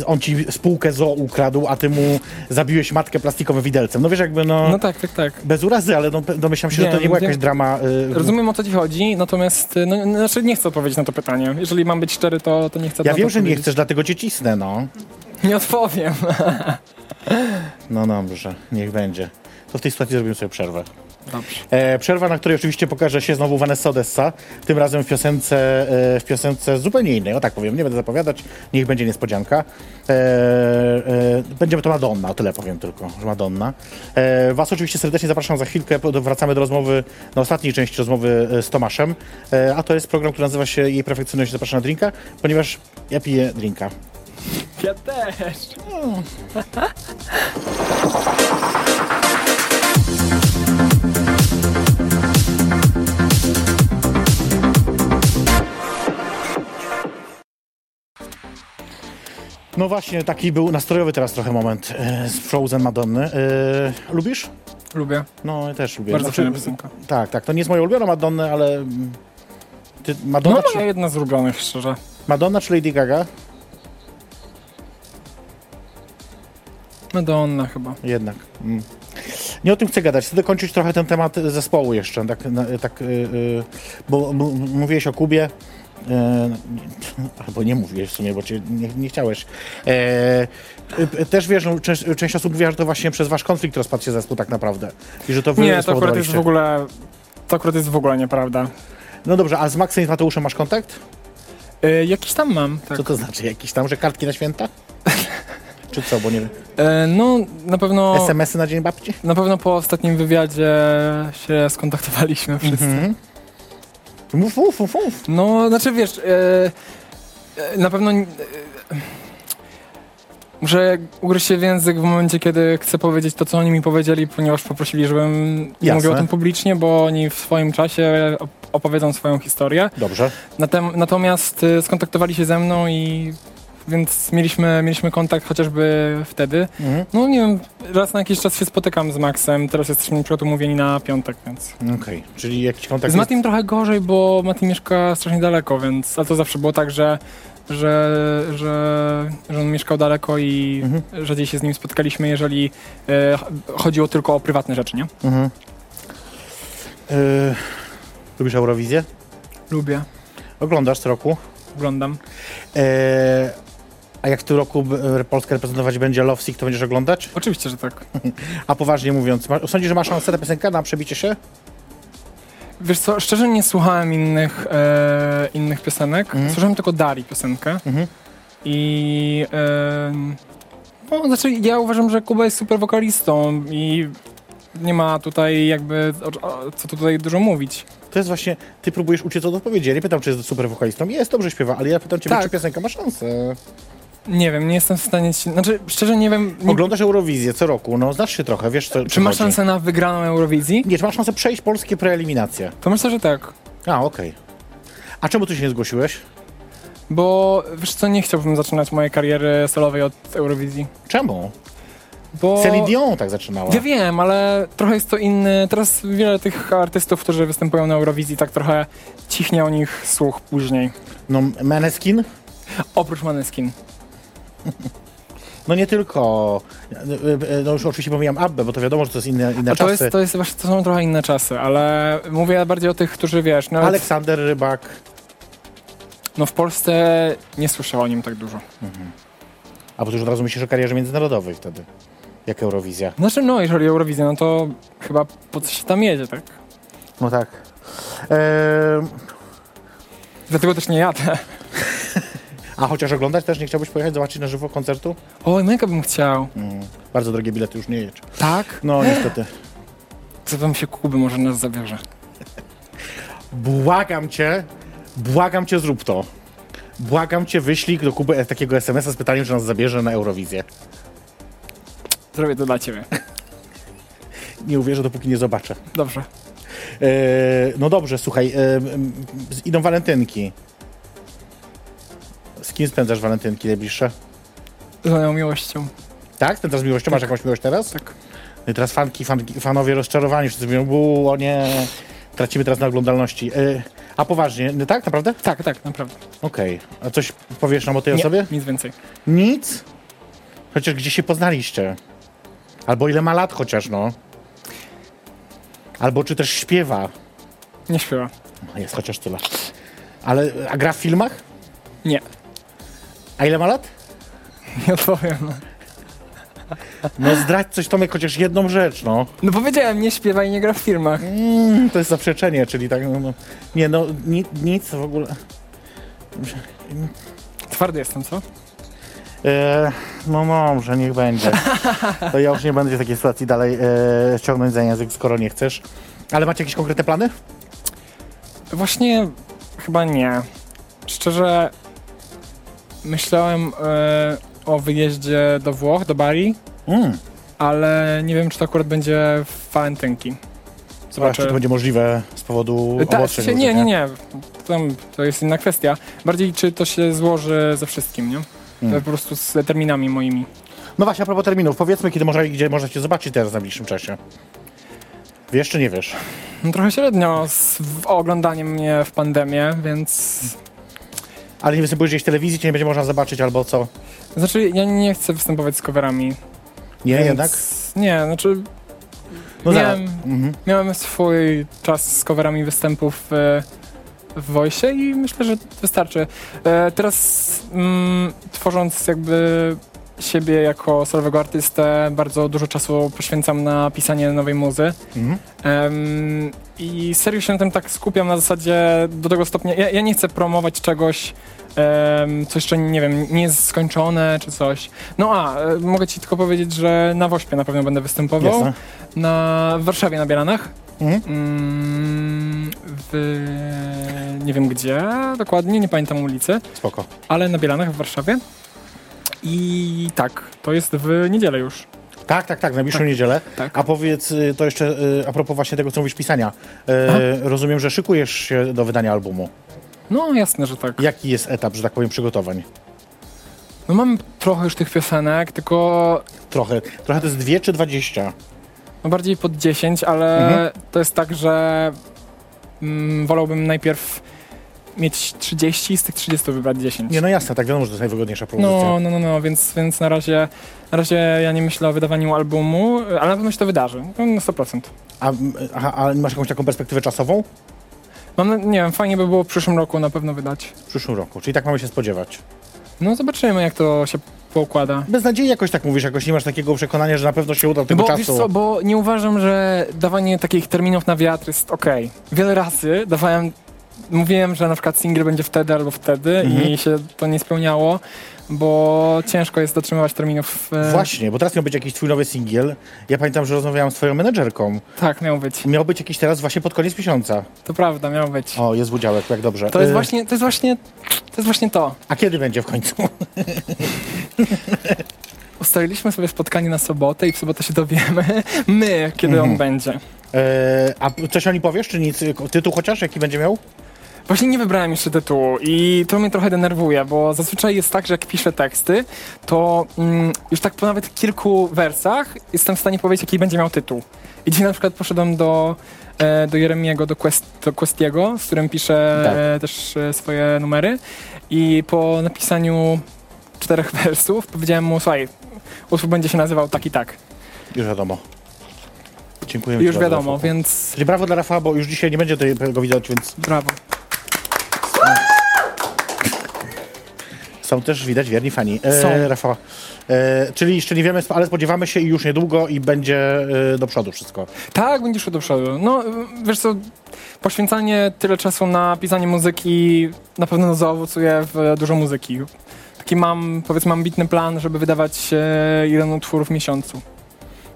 [SPEAKER 2] on ci spółkę zo ukradł, a ty mu zabiłeś matkę plastikowym widelcem. No wiesz, jakby no...
[SPEAKER 3] No tak, tak, tak.
[SPEAKER 2] Bez urazy, ale no, domyślam się, że to nie była jakaś drama. Y,
[SPEAKER 3] Rozumiem o co ci chodzi, natomiast y, no, znaczy nie chcę odpowiedzieć na to pytanie. Jeżeli mam być szczery, to, to nie chcę
[SPEAKER 2] Ja wiem, że nie chcesz, dlatego cię cisnę, no.
[SPEAKER 3] Nie odpowiem.
[SPEAKER 2] No dobrze, niech będzie. To w tej sytuacji zrobimy sobie przerwę.
[SPEAKER 3] Dobrze.
[SPEAKER 2] E, przerwa, na której oczywiście pokaże się znowu Vanessa Odessa, tym razem w piosence, e, w piosence zupełnie innej, o tak powiem, nie będę zapowiadać, niech będzie niespodzianka. E, e, będzie to Madonna, o tyle powiem tylko, że Madonna. E, was oczywiście serdecznie zapraszam za chwilkę, wracamy do rozmowy, do ostatniej części rozmowy e, z Tomaszem, a to jest program, który nazywa się Jej Perfekcyjność zaprasza na drinka, ponieważ ja piję drinka.
[SPEAKER 3] Ja też.
[SPEAKER 2] No właśnie, taki był nastrojowy teraz trochę moment e, z Frozen Madonny. E, lubisz?
[SPEAKER 3] Lubię.
[SPEAKER 2] No, ja też lubię.
[SPEAKER 3] Bardzo
[SPEAKER 2] Znaczy,
[SPEAKER 3] fajna piosenka.
[SPEAKER 2] Tak, tak. To nie jest moja ulubiona Madonna, ale... Ty, Madonna,
[SPEAKER 3] No
[SPEAKER 2] czy,
[SPEAKER 3] jedna z ulubionych, szczerze.
[SPEAKER 2] Madonna czy Lady Gaga?
[SPEAKER 3] Madonna chyba.
[SPEAKER 2] Jednak. Mm. Nie o tym chcę gadać. Chcę dokończyć trochę ten temat zespołu jeszcze. Tak, na, tak, y, y, bo mówiłeś o Kubie. E, albo nie mówiłeś w sumie, bo cię nie, nie chciałeś. E, y, też wiesz, no, część, część osób mówiła, że to właśnie przez wasz konflikt rozpadł się zespół tak naprawdę. I że to wy
[SPEAKER 3] Nie, to akurat jest w ogóle... To akurat jest w ogóle nieprawda.
[SPEAKER 2] No dobrze, a z Maxem i Mateuszem masz kontakt?
[SPEAKER 3] Y, jakiś tam mam, tak.
[SPEAKER 2] Co to znaczy? Jakieś tam, że kartki na święta? Czy co, bo nie wiem.
[SPEAKER 3] Y, no, na pewno...
[SPEAKER 2] SMS-y na Dzień Babci?
[SPEAKER 3] Na pewno po ostatnim wywiadzie się skontaktowaliśmy wszyscy.
[SPEAKER 2] Mhm. Mów, mów, mów, mów.
[SPEAKER 3] No, znaczy wiesz, e, e, na pewno e, muszę ugryźć się w język w momencie, kiedy chcę powiedzieć to, co oni mi powiedzieli, ponieważ poprosili, żebym
[SPEAKER 2] Jasne.
[SPEAKER 3] mówił o tym publicznie, bo oni w swoim czasie op- opowiedzą swoją historię.
[SPEAKER 2] Dobrze.
[SPEAKER 3] Natem, natomiast e, skontaktowali się ze mną i więc mieliśmy, mieliśmy kontakt chociażby wtedy.
[SPEAKER 2] Mhm.
[SPEAKER 3] No nie wiem, raz na jakiś czas się spotykam z Maxem, teraz jesteśmy na przykład umówieni na piątek, więc...
[SPEAKER 2] Okej, czyli jakiś kontakt
[SPEAKER 3] Z Matim trochę gorzej, bo Mati mieszka strasznie daleko, więc. Ale to zawsze było tak, że, że, że, że on mieszkał daleko i
[SPEAKER 2] Mhm.
[SPEAKER 3] rzadziej się z nim spotkaliśmy, jeżeli e, chodziło tylko o prywatne rzeczy, nie?
[SPEAKER 2] Mhm. Yy, lubisz Eurowizję?
[SPEAKER 3] Lubię,
[SPEAKER 2] Oglądasz co roku?
[SPEAKER 3] oglądam.
[SPEAKER 2] Yy, a jak w tym roku b- Polskę reprezentować będzie Love Sick, to będziesz oglądać?
[SPEAKER 3] Oczywiście, że tak.
[SPEAKER 2] A poważnie mówiąc, ma, sądzisz, że ma szansę ta piosenka na przebicie się?
[SPEAKER 3] Wiesz co, szczerze nie słuchałem innych, e, innych piosenek.
[SPEAKER 2] Mhm.
[SPEAKER 3] Słyszałem tylko Dari piosenkę.
[SPEAKER 2] Mhm.
[SPEAKER 3] I em, no, znaczy ja uważam, że Kuba jest super wokalistą i nie ma tutaj jakby o, o, co tutaj dużo mówić.
[SPEAKER 2] To jest właśnie, ty próbujesz uciec od odpowiedzi. Ja nie pytam, czy jest super wokalistą. Jest, dobrze śpiewa, ale ja pytam ciebie,
[SPEAKER 3] Tak.
[SPEAKER 2] czy piosenka ma szansę.
[SPEAKER 3] Nie wiem, nie jestem w stanie się, znaczy szczerze nie wiem, nie,
[SPEAKER 2] Oglądasz Eurowizję co roku, no znasz się trochę, wiesz co
[SPEAKER 3] czy ma
[SPEAKER 2] chodzi.
[SPEAKER 3] szansę na wygraną Eurowizji?
[SPEAKER 2] Nie, czy masz szansę przejść polskie preeliminacje?
[SPEAKER 3] To myślę, że tak.
[SPEAKER 2] A, okej. A czemu ty się nie zgłosiłeś?
[SPEAKER 3] Bo wiesz co, nie chciałbym zaczynać mojej kariery solowej od Eurowizji.
[SPEAKER 2] Czemu?
[SPEAKER 3] Bo...
[SPEAKER 2] Celine Dion tak zaczynała.
[SPEAKER 3] Ja wiem, ale trochę jest to inny. Teraz wiele tych artystów, którzy występują na Eurowizji, tak trochę cichnie o nich słuch później.
[SPEAKER 2] No, Maneskin?
[SPEAKER 3] Oprócz Maneskin.
[SPEAKER 2] No nie tylko. No już oczywiście pomijam Abbę, bo to wiadomo, że to jest inne, inne
[SPEAKER 3] to,
[SPEAKER 2] czasy.
[SPEAKER 3] jest, to, jest to są trochę inne czasy, ale mówię bardziej o tych, którzy wiesz, no,
[SPEAKER 2] Aleksander Rybak.
[SPEAKER 3] no w Polsce nie słyszę o nim tak dużo.
[SPEAKER 2] A bo już od razu myślisz o karierze międzynarodowej wtedy. Jak Eurowizja.
[SPEAKER 3] Znaczy no, jeżeli Eurowizja, no to chyba po co się tam jedzie, tak?
[SPEAKER 2] No tak. Ehm,
[SPEAKER 3] Dlatego też nie jadę.
[SPEAKER 2] a chociaż oglądać też nie chciałbyś pojechać, zobaczyć na żywo koncertu?
[SPEAKER 3] Oj, mega bym chciał.
[SPEAKER 2] Mm, bardzo drogie bilety już nie jedź.
[SPEAKER 3] Tak?
[SPEAKER 2] No niestety.
[SPEAKER 3] Co tam się Kuby może nas zabierze?
[SPEAKER 2] Błagam cię, błagam cię, zrób to. Błagam cię, wyślij do Kuby takiego SMS-a z pytaniem, czy nas zabierze na Eurowizję.
[SPEAKER 3] Zrobię to dla ciebie.
[SPEAKER 2] Nie uwierzę, dopóki nie zobaczę.
[SPEAKER 3] Dobrze.
[SPEAKER 2] E, no dobrze, słuchaj, e, m, idą walentynki. Z kim spędzasz walentynki najbliższe?
[SPEAKER 3] Z moją miłością.
[SPEAKER 2] Tak? Spędzasz z miłością? Masz jakąś miłość teraz?
[SPEAKER 3] Tak.
[SPEAKER 2] No i teraz fanki, fanki, fanowie rozczarowani, wszyscy mówią, bu, o nie, tracimy teraz na oglądalności. E, a poważnie, no tak, naprawdę?
[SPEAKER 3] Tak, tak, naprawdę.
[SPEAKER 2] Okej. A coś powiesz nam o tej
[SPEAKER 3] Nie,
[SPEAKER 2] osobie?
[SPEAKER 3] nic więcej.
[SPEAKER 2] Nic? Chociaż gdzie się poznaliście? Albo ile ma lat chociaż, no. Albo czy też śpiewa.
[SPEAKER 3] Nie śpiewa.
[SPEAKER 2] No, Jest chociaż tyle. Ale, a gra w filmach?
[SPEAKER 3] Nie.
[SPEAKER 2] A ile ma lat?
[SPEAKER 3] Nie odpowiem.
[SPEAKER 2] No zdradź coś Tomek, chociaż jedną rzecz, no.
[SPEAKER 3] No powiedziałem, nie śpiewa i nie gra w filmach.
[SPEAKER 2] Mm, to jest zaprzeczenie, czyli tak, no, no. Nie, no, ni, nic w ogóle.
[SPEAKER 3] Twardy jestem, co?
[SPEAKER 2] E, no dobrze, niech będzie. To ja już nie będę w takiej sytuacji dalej e, ciągnąć za język, skoro nie chcesz. Ale macie jakieś konkretne plany?
[SPEAKER 3] Właśnie chyba nie. Szczerze myślałem e, o wyjeździe do Włoch, do Bari,
[SPEAKER 2] Mm.
[SPEAKER 3] ale nie wiem, czy to akurat będzie w walentynki.
[SPEAKER 2] Zobaczcie, czy to będzie możliwe z powodu
[SPEAKER 3] Ta, w
[SPEAKER 2] obostrzeń.
[SPEAKER 3] sensie, nie,
[SPEAKER 2] różnych,
[SPEAKER 3] nie, nie. Tam, to jest inna kwestia. Bardziej, czy to się złoży ze wszystkim, nie?
[SPEAKER 2] Mm.
[SPEAKER 3] Po prostu z terminami moimi.
[SPEAKER 2] No właśnie, a propos terminów, powiedzmy, kiedy można, gdzie można cię zobaczyć teraz w najbliższym czasie. Wiesz czy nie wiesz?
[SPEAKER 3] No, trochę średnio z w, oglądaniem mnie w pandemię, więc...
[SPEAKER 2] Ale nie występujesz gdzieś w telewizji, cię nie będzie można zobaczyć albo co?
[SPEAKER 3] Znaczy, ja nie chcę występować z coverami.
[SPEAKER 2] Nie,
[SPEAKER 3] więc...
[SPEAKER 2] jednak?
[SPEAKER 3] Nie, znaczy
[SPEAKER 2] No
[SPEAKER 3] miałem.
[SPEAKER 2] Mhm.
[SPEAKER 3] miałem swój czas z coverami występów e, w Voice i myślę, że wystarczy. E, teraz mm, tworząc jakby siebie jako solowego artystę, bardzo dużo czasu poświęcam na pisanie nowej muzy.
[SPEAKER 2] Mhm.
[SPEAKER 3] Em, I serio się na tym tak skupiam na zasadzie do tego stopnia. Ja, ja nie chcę promować czegoś, em, co jeszcze nie wiem, nie jest skończone czy coś. No a, e, mogę ci tylko powiedzieć, że na Wośpie na pewno będę występował.
[SPEAKER 2] Jasne.
[SPEAKER 3] Na w Warszawie na Bielanach.
[SPEAKER 2] Mhm.
[SPEAKER 3] Mm, w, nie wiem gdzie dokładnie, nie pamiętam ulicy,
[SPEAKER 2] Spoko.
[SPEAKER 3] ale na Bielanach w Warszawie. I tak, to jest w niedzielę już.
[SPEAKER 2] Tak, tak, tak, w najbliższą niedzielę.
[SPEAKER 3] Tak.
[SPEAKER 2] A powiedz y, to jeszcze y, a propos właśnie tego, co mówisz, pisania. E, rozumiem, że szykujesz się do wydania albumu.
[SPEAKER 3] No jasne, że tak.
[SPEAKER 2] Jaki jest etap, że tak powiem, przygotowań?
[SPEAKER 3] No mam trochę już tych piosenek, tylko
[SPEAKER 2] Trochę. Trochę to jest dwie czy dwadzieścia?
[SPEAKER 3] no bardziej pod 10, ale
[SPEAKER 2] Mhm.
[SPEAKER 3] to jest tak, że mm, wolałbym najpierw mieć 30 i z tych 30 wybrać 10.
[SPEAKER 2] Nie, no jasne, tak wiadomo, że to jest najwygodniejsza propozycja.
[SPEAKER 3] No, no, no, no, więc, więc na, razie, na razie ja nie myślę o wydawaniu albumu, ale na pewno się to wydarzy, no, na 100%.
[SPEAKER 2] A, aha, a masz jakąś taką perspektywę czasową?
[SPEAKER 3] Mam, nie wiem, fajnie by było w przyszłym roku na pewno wydać.
[SPEAKER 2] W przyszłym roku, czyli tak mamy się spodziewać.
[SPEAKER 3] No zobaczymy, jak to się poukłada.
[SPEAKER 2] Bez nadziei jakoś tak mówisz, jakoś nie masz takiego przekonania, że na pewno się uda tego
[SPEAKER 3] Bo
[SPEAKER 2] czasu.
[SPEAKER 3] wiesz co, bo nie uważam, że dawanie takich terminów na wiatr jest okej. Wiele razy dawałem mówiłem, że na przykład single będzie wtedy albo wtedy
[SPEAKER 2] Mhm.
[SPEAKER 3] i się to nie spełniało, bo ciężko jest dotrzymywać terminów. e,
[SPEAKER 2] Właśnie, bo teraz miał być jakiś twój nowy singiel. Ja pamiętam, że rozmawiałam z twoją menedżerką.
[SPEAKER 3] Tak, miał być.
[SPEAKER 2] Miał być jakiś teraz właśnie pod koniec miesiąca.
[SPEAKER 3] To prawda, miał być.
[SPEAKER 2] O, jest udziałek, jak dobrze.
[SPEAKER 3] To jest
[SPEAKER 2] Y,
[SPEAKER 3] właśnie, to jest właśnie, to jest właśnie to.
[SPEAKER 2] A kiedy będzie w końcu?
[SPEAKER 3] Ustaliliśmy sobie spotkanie na sobotę i w sobotę się dowiemy my, kiedy
[SPEAKER 2] Mhm.
[SPEAKER 3] on będzie.
[SPEAKER 2] E, a coś o nim powiesz, czy nic? Tytuł chociaż, jaki będzie miał?
[SPEAKER 3] Właśnie nie wybrałem jeszcze tytułu i to mnie trochę denerwuje, bo zazwyczaj jest tak, że jak piszę teksty, to mm, już tak po nawet kilku wersach jestem w stanie powiedzieć, jaki będzie miał tytuł. I dzisiaj na przykład poszedłem do, e, do Jeremiego, do, Quest, do Questiego, z którym piszę
[SPEAKER 2] Tak.
[SPEAKER 3] e, też e, swoje numery i po napisaniu czterech wersów powiedziałem mu, słuchaj, utwór będzie się nazywał tak i tak.
[SPEAKER 2] Już wiadomo. Dziękuję
[SPEAKER 3] już wiadomo, więc
[SPEAKER 2] Czyli brawo dla Rafała, bo już dzisiaj nie będzie tego widać, więc
[SPEAKER 3] brawo.
[SPEAKER 2] Są też widać wierni fani.
[SPEAKER 3] Są.
[SPEAKER 2] E, Rafała. E, czyli jeszcze nie wiemy, ale spodziewamy się i już niedługo i będzie e, do przodu wszystko.
[SPEAKER 3] Tak, będzie szło do przodu. No, wiesz co, poświęcanie tyle czasu na pisanie muzyki na pewno zaowocuje w dużo muzyki. Taki mam, powiedzmy, ambitny plan, żeby wydawać e, jeden utwór w miesiącu.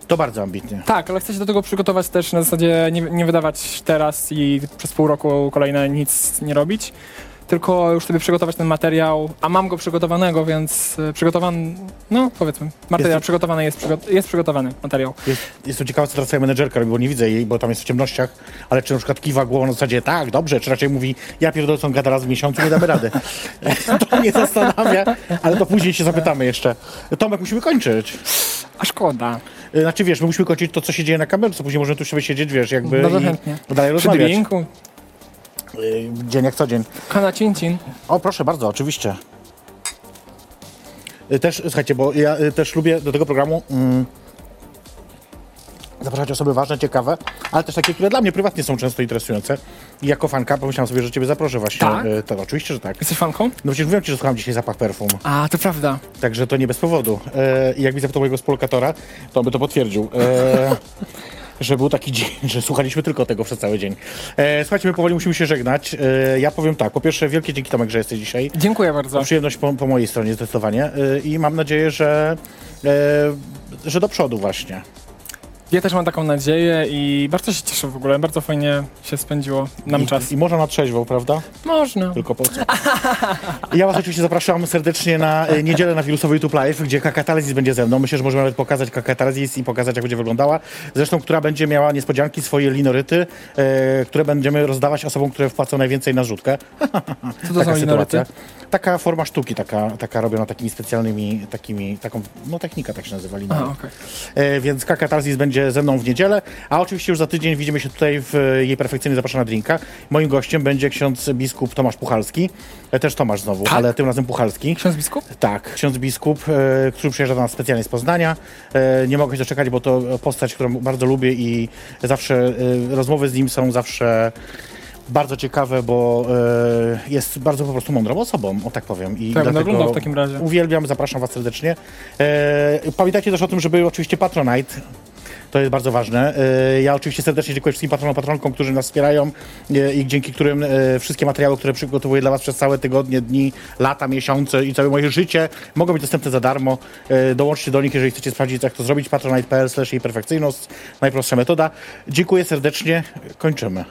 [SPEAKER 2] To bardzo ambitnie.
[SPEAKER 3] Tak, ale chcę się do tego przygotować też na zasadzie nie, nie wydawać teraz i przez pół roku kolejne nic nie robić, tylko już sobie przygotować ten materiał, a mam go przygotowanego, więc e, przygotowany, no powiedzmy, materiał
[SPEAKER 2] Jest-
[SPEAKER 3] przygotowany jest, przygo- jest przygotowany, materiał.
[SPEAKER 2] Jest, jestem ciekawy, co teraz twoja menedżerka robi, bo nie widzę jej, bo tam jest w ciemnościach, ale czy na przykład kiwa głową na zasadzie tak, dobrze, czy raczej mówi, ja pierdolę, co gada raz w miesiącu, nie damy rady. to mnie zastanawia, ale to później się zapytamy jeszcze. Tomek, musimy kończyć.
[SPEAKER 3] A szkoda.
[SPEAKER 2] Y, Znaczy, wiesz, my musimy kończyć to, co się dzieje na kamerce, później możemy tu sobie siedzieć, wiesz, jakby
[SPEAKER 3] Bardzo
[SPEAKER 2] i
[SPEAKER 3] chętnie.
[SPEAKER 2] dalej
[SPEAKER 3] Przy
[SPEAKER 2] rozmawiać.
[SPEAKER 3] drinku,
[SPEAKER 2] Y, Dzień jak co dzień.
[SPEAKER 3] kana cin cin.
[SPEAKER 2] O, proszę bardzo, oczywiście. Y, Też, słuchajcie, bo ja y, też lubię do tego programu mm, zapraszać osoby ważne, ciekawe, ale też takie, które dla mnie prywatnie są często interesujące. I jako fanka pomyślałam sobie, że ciebie zaproszę właśnie.
[SPEAKER 3] Tak?
[SPEAKER 2] y, To, oczywiście, że tak.
[SPEAKER 3] Jesteś fanką?
[SPEAKER 2] No przecież mówiłem ci, że słucham dzisiaj zapach perfum,
[SPEAKER 3] A, to prawda.
[SPEAKER 2] także to nie bez powodu. E, I jak widzę to mojego współlokatora, to on by to potwierdził. E, że był taki dzień, że słuchaliśmy tylko tego przez cały dzień. E, słuchajcie, my powoli musimy się żegnać. E, ja powiem tak, po pierwsze wielkie dzięki Tomek, że jesteś dzisiaj.
[SPEAKER 3] Dziękuję bardzo.
[SPEAKER 2] To przyjemność po, po mojej stronie zdecydowanie y, i mam nadzieję, że, e, że do przodu właśnie.
[SPEAKER 3] Ja też mam taką nadzieję i bardzo się cieszę w ogóle. Bardzo fajnie się spędziło nam
[SPEAKER 2] I,
[SPEAKER 3] czas.
[SPEAKER 2] I można na trzeźwo, prawda?
[SPEAKER 3] Można.
[SPEAKER 2] Tylko po co? Ja was oczywiście zapraszam serdecznie na e, niedzielę na wirusowy YouTube Live, gdzie Kakatalezis będzie ze mną. Myślę, że możemy nawet pokazać Kakatalezis i pokazać, jak będzie wyglądała. Zresztą, która będzie miała niespodzianki, swoje linoryty, e, które będziemy rozdawać osobom, które wpłacą najwięcej na rzutkę.
[SPEAKER 3] Co to są linoryty?
[SPEAKER 2] Taka forma sztuki, taka, taka robiona takimi specjalnymi, takimi, taką, no technika tak się nazywa.
[SPEAKER 3] Aha, okej.
[SPEAKER 2] E, więc Kakatarzis będzie ze mną w niedzielę, a oczywiście już za tydzień widzimy się tutaj w jej perfekcyjnie zapraszana drinka. Moim gościem będzie ksiądz biskup Tomasz Puchalski, e, też Tomasz znowu,
[SPEAKER 3] Tak?
[SPEAKER 2] ale tym razem Puchalski.
[SPEAKER 3] Ksiądz biskup?
[SPEAKER 2] Tak, ksiądz biskup, e, który przyjeżdża do nas specjalnie z Poznania. E, nie mogę się doczekać, bo to postać, którą bardzo lubię i zawsze e, rozmowy z nim są zawsze bardzo ciekawe, bo e, jest bardzo po prostu mądrą osobą, o tak powiem. I
[SPEAKER 3] Tak, oglądał w takim razie.
[SPEAKER 2] Uwielbiam, zapraszam Was serdecznie. E, pamiętajcie też o tym, żeby oczywiście Patronite. To jest bardzo ważne. E, Ja oczywiście serdecznie dziękuję wszystkim patronom, patronkom, którzy nas wspierają i dzięki którym wszystkie materiały, które przygotowuję dla Was przez całe tygodnie, dni, lata, miesiące i całe moje życie mogą być dostępne za darmo. Dołączcie do nich, jeżeli chcecie sprawdzić, jak to zrobić. patronite.pl slash jej perfekcyjność. Najprostsza metoda. Dziękuję serdecznie. Kończymy.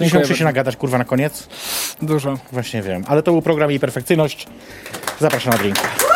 [SPEAKER 3] Dziękuję
[SPEAKER 2] muszę się nagadać, kurwa, na koniec.
[SPEAKER 3] Dużo.
[SPEAKER 2] Właśnie wiem. Ale to był program jej perfekcyjność. Zapraszam na drinka.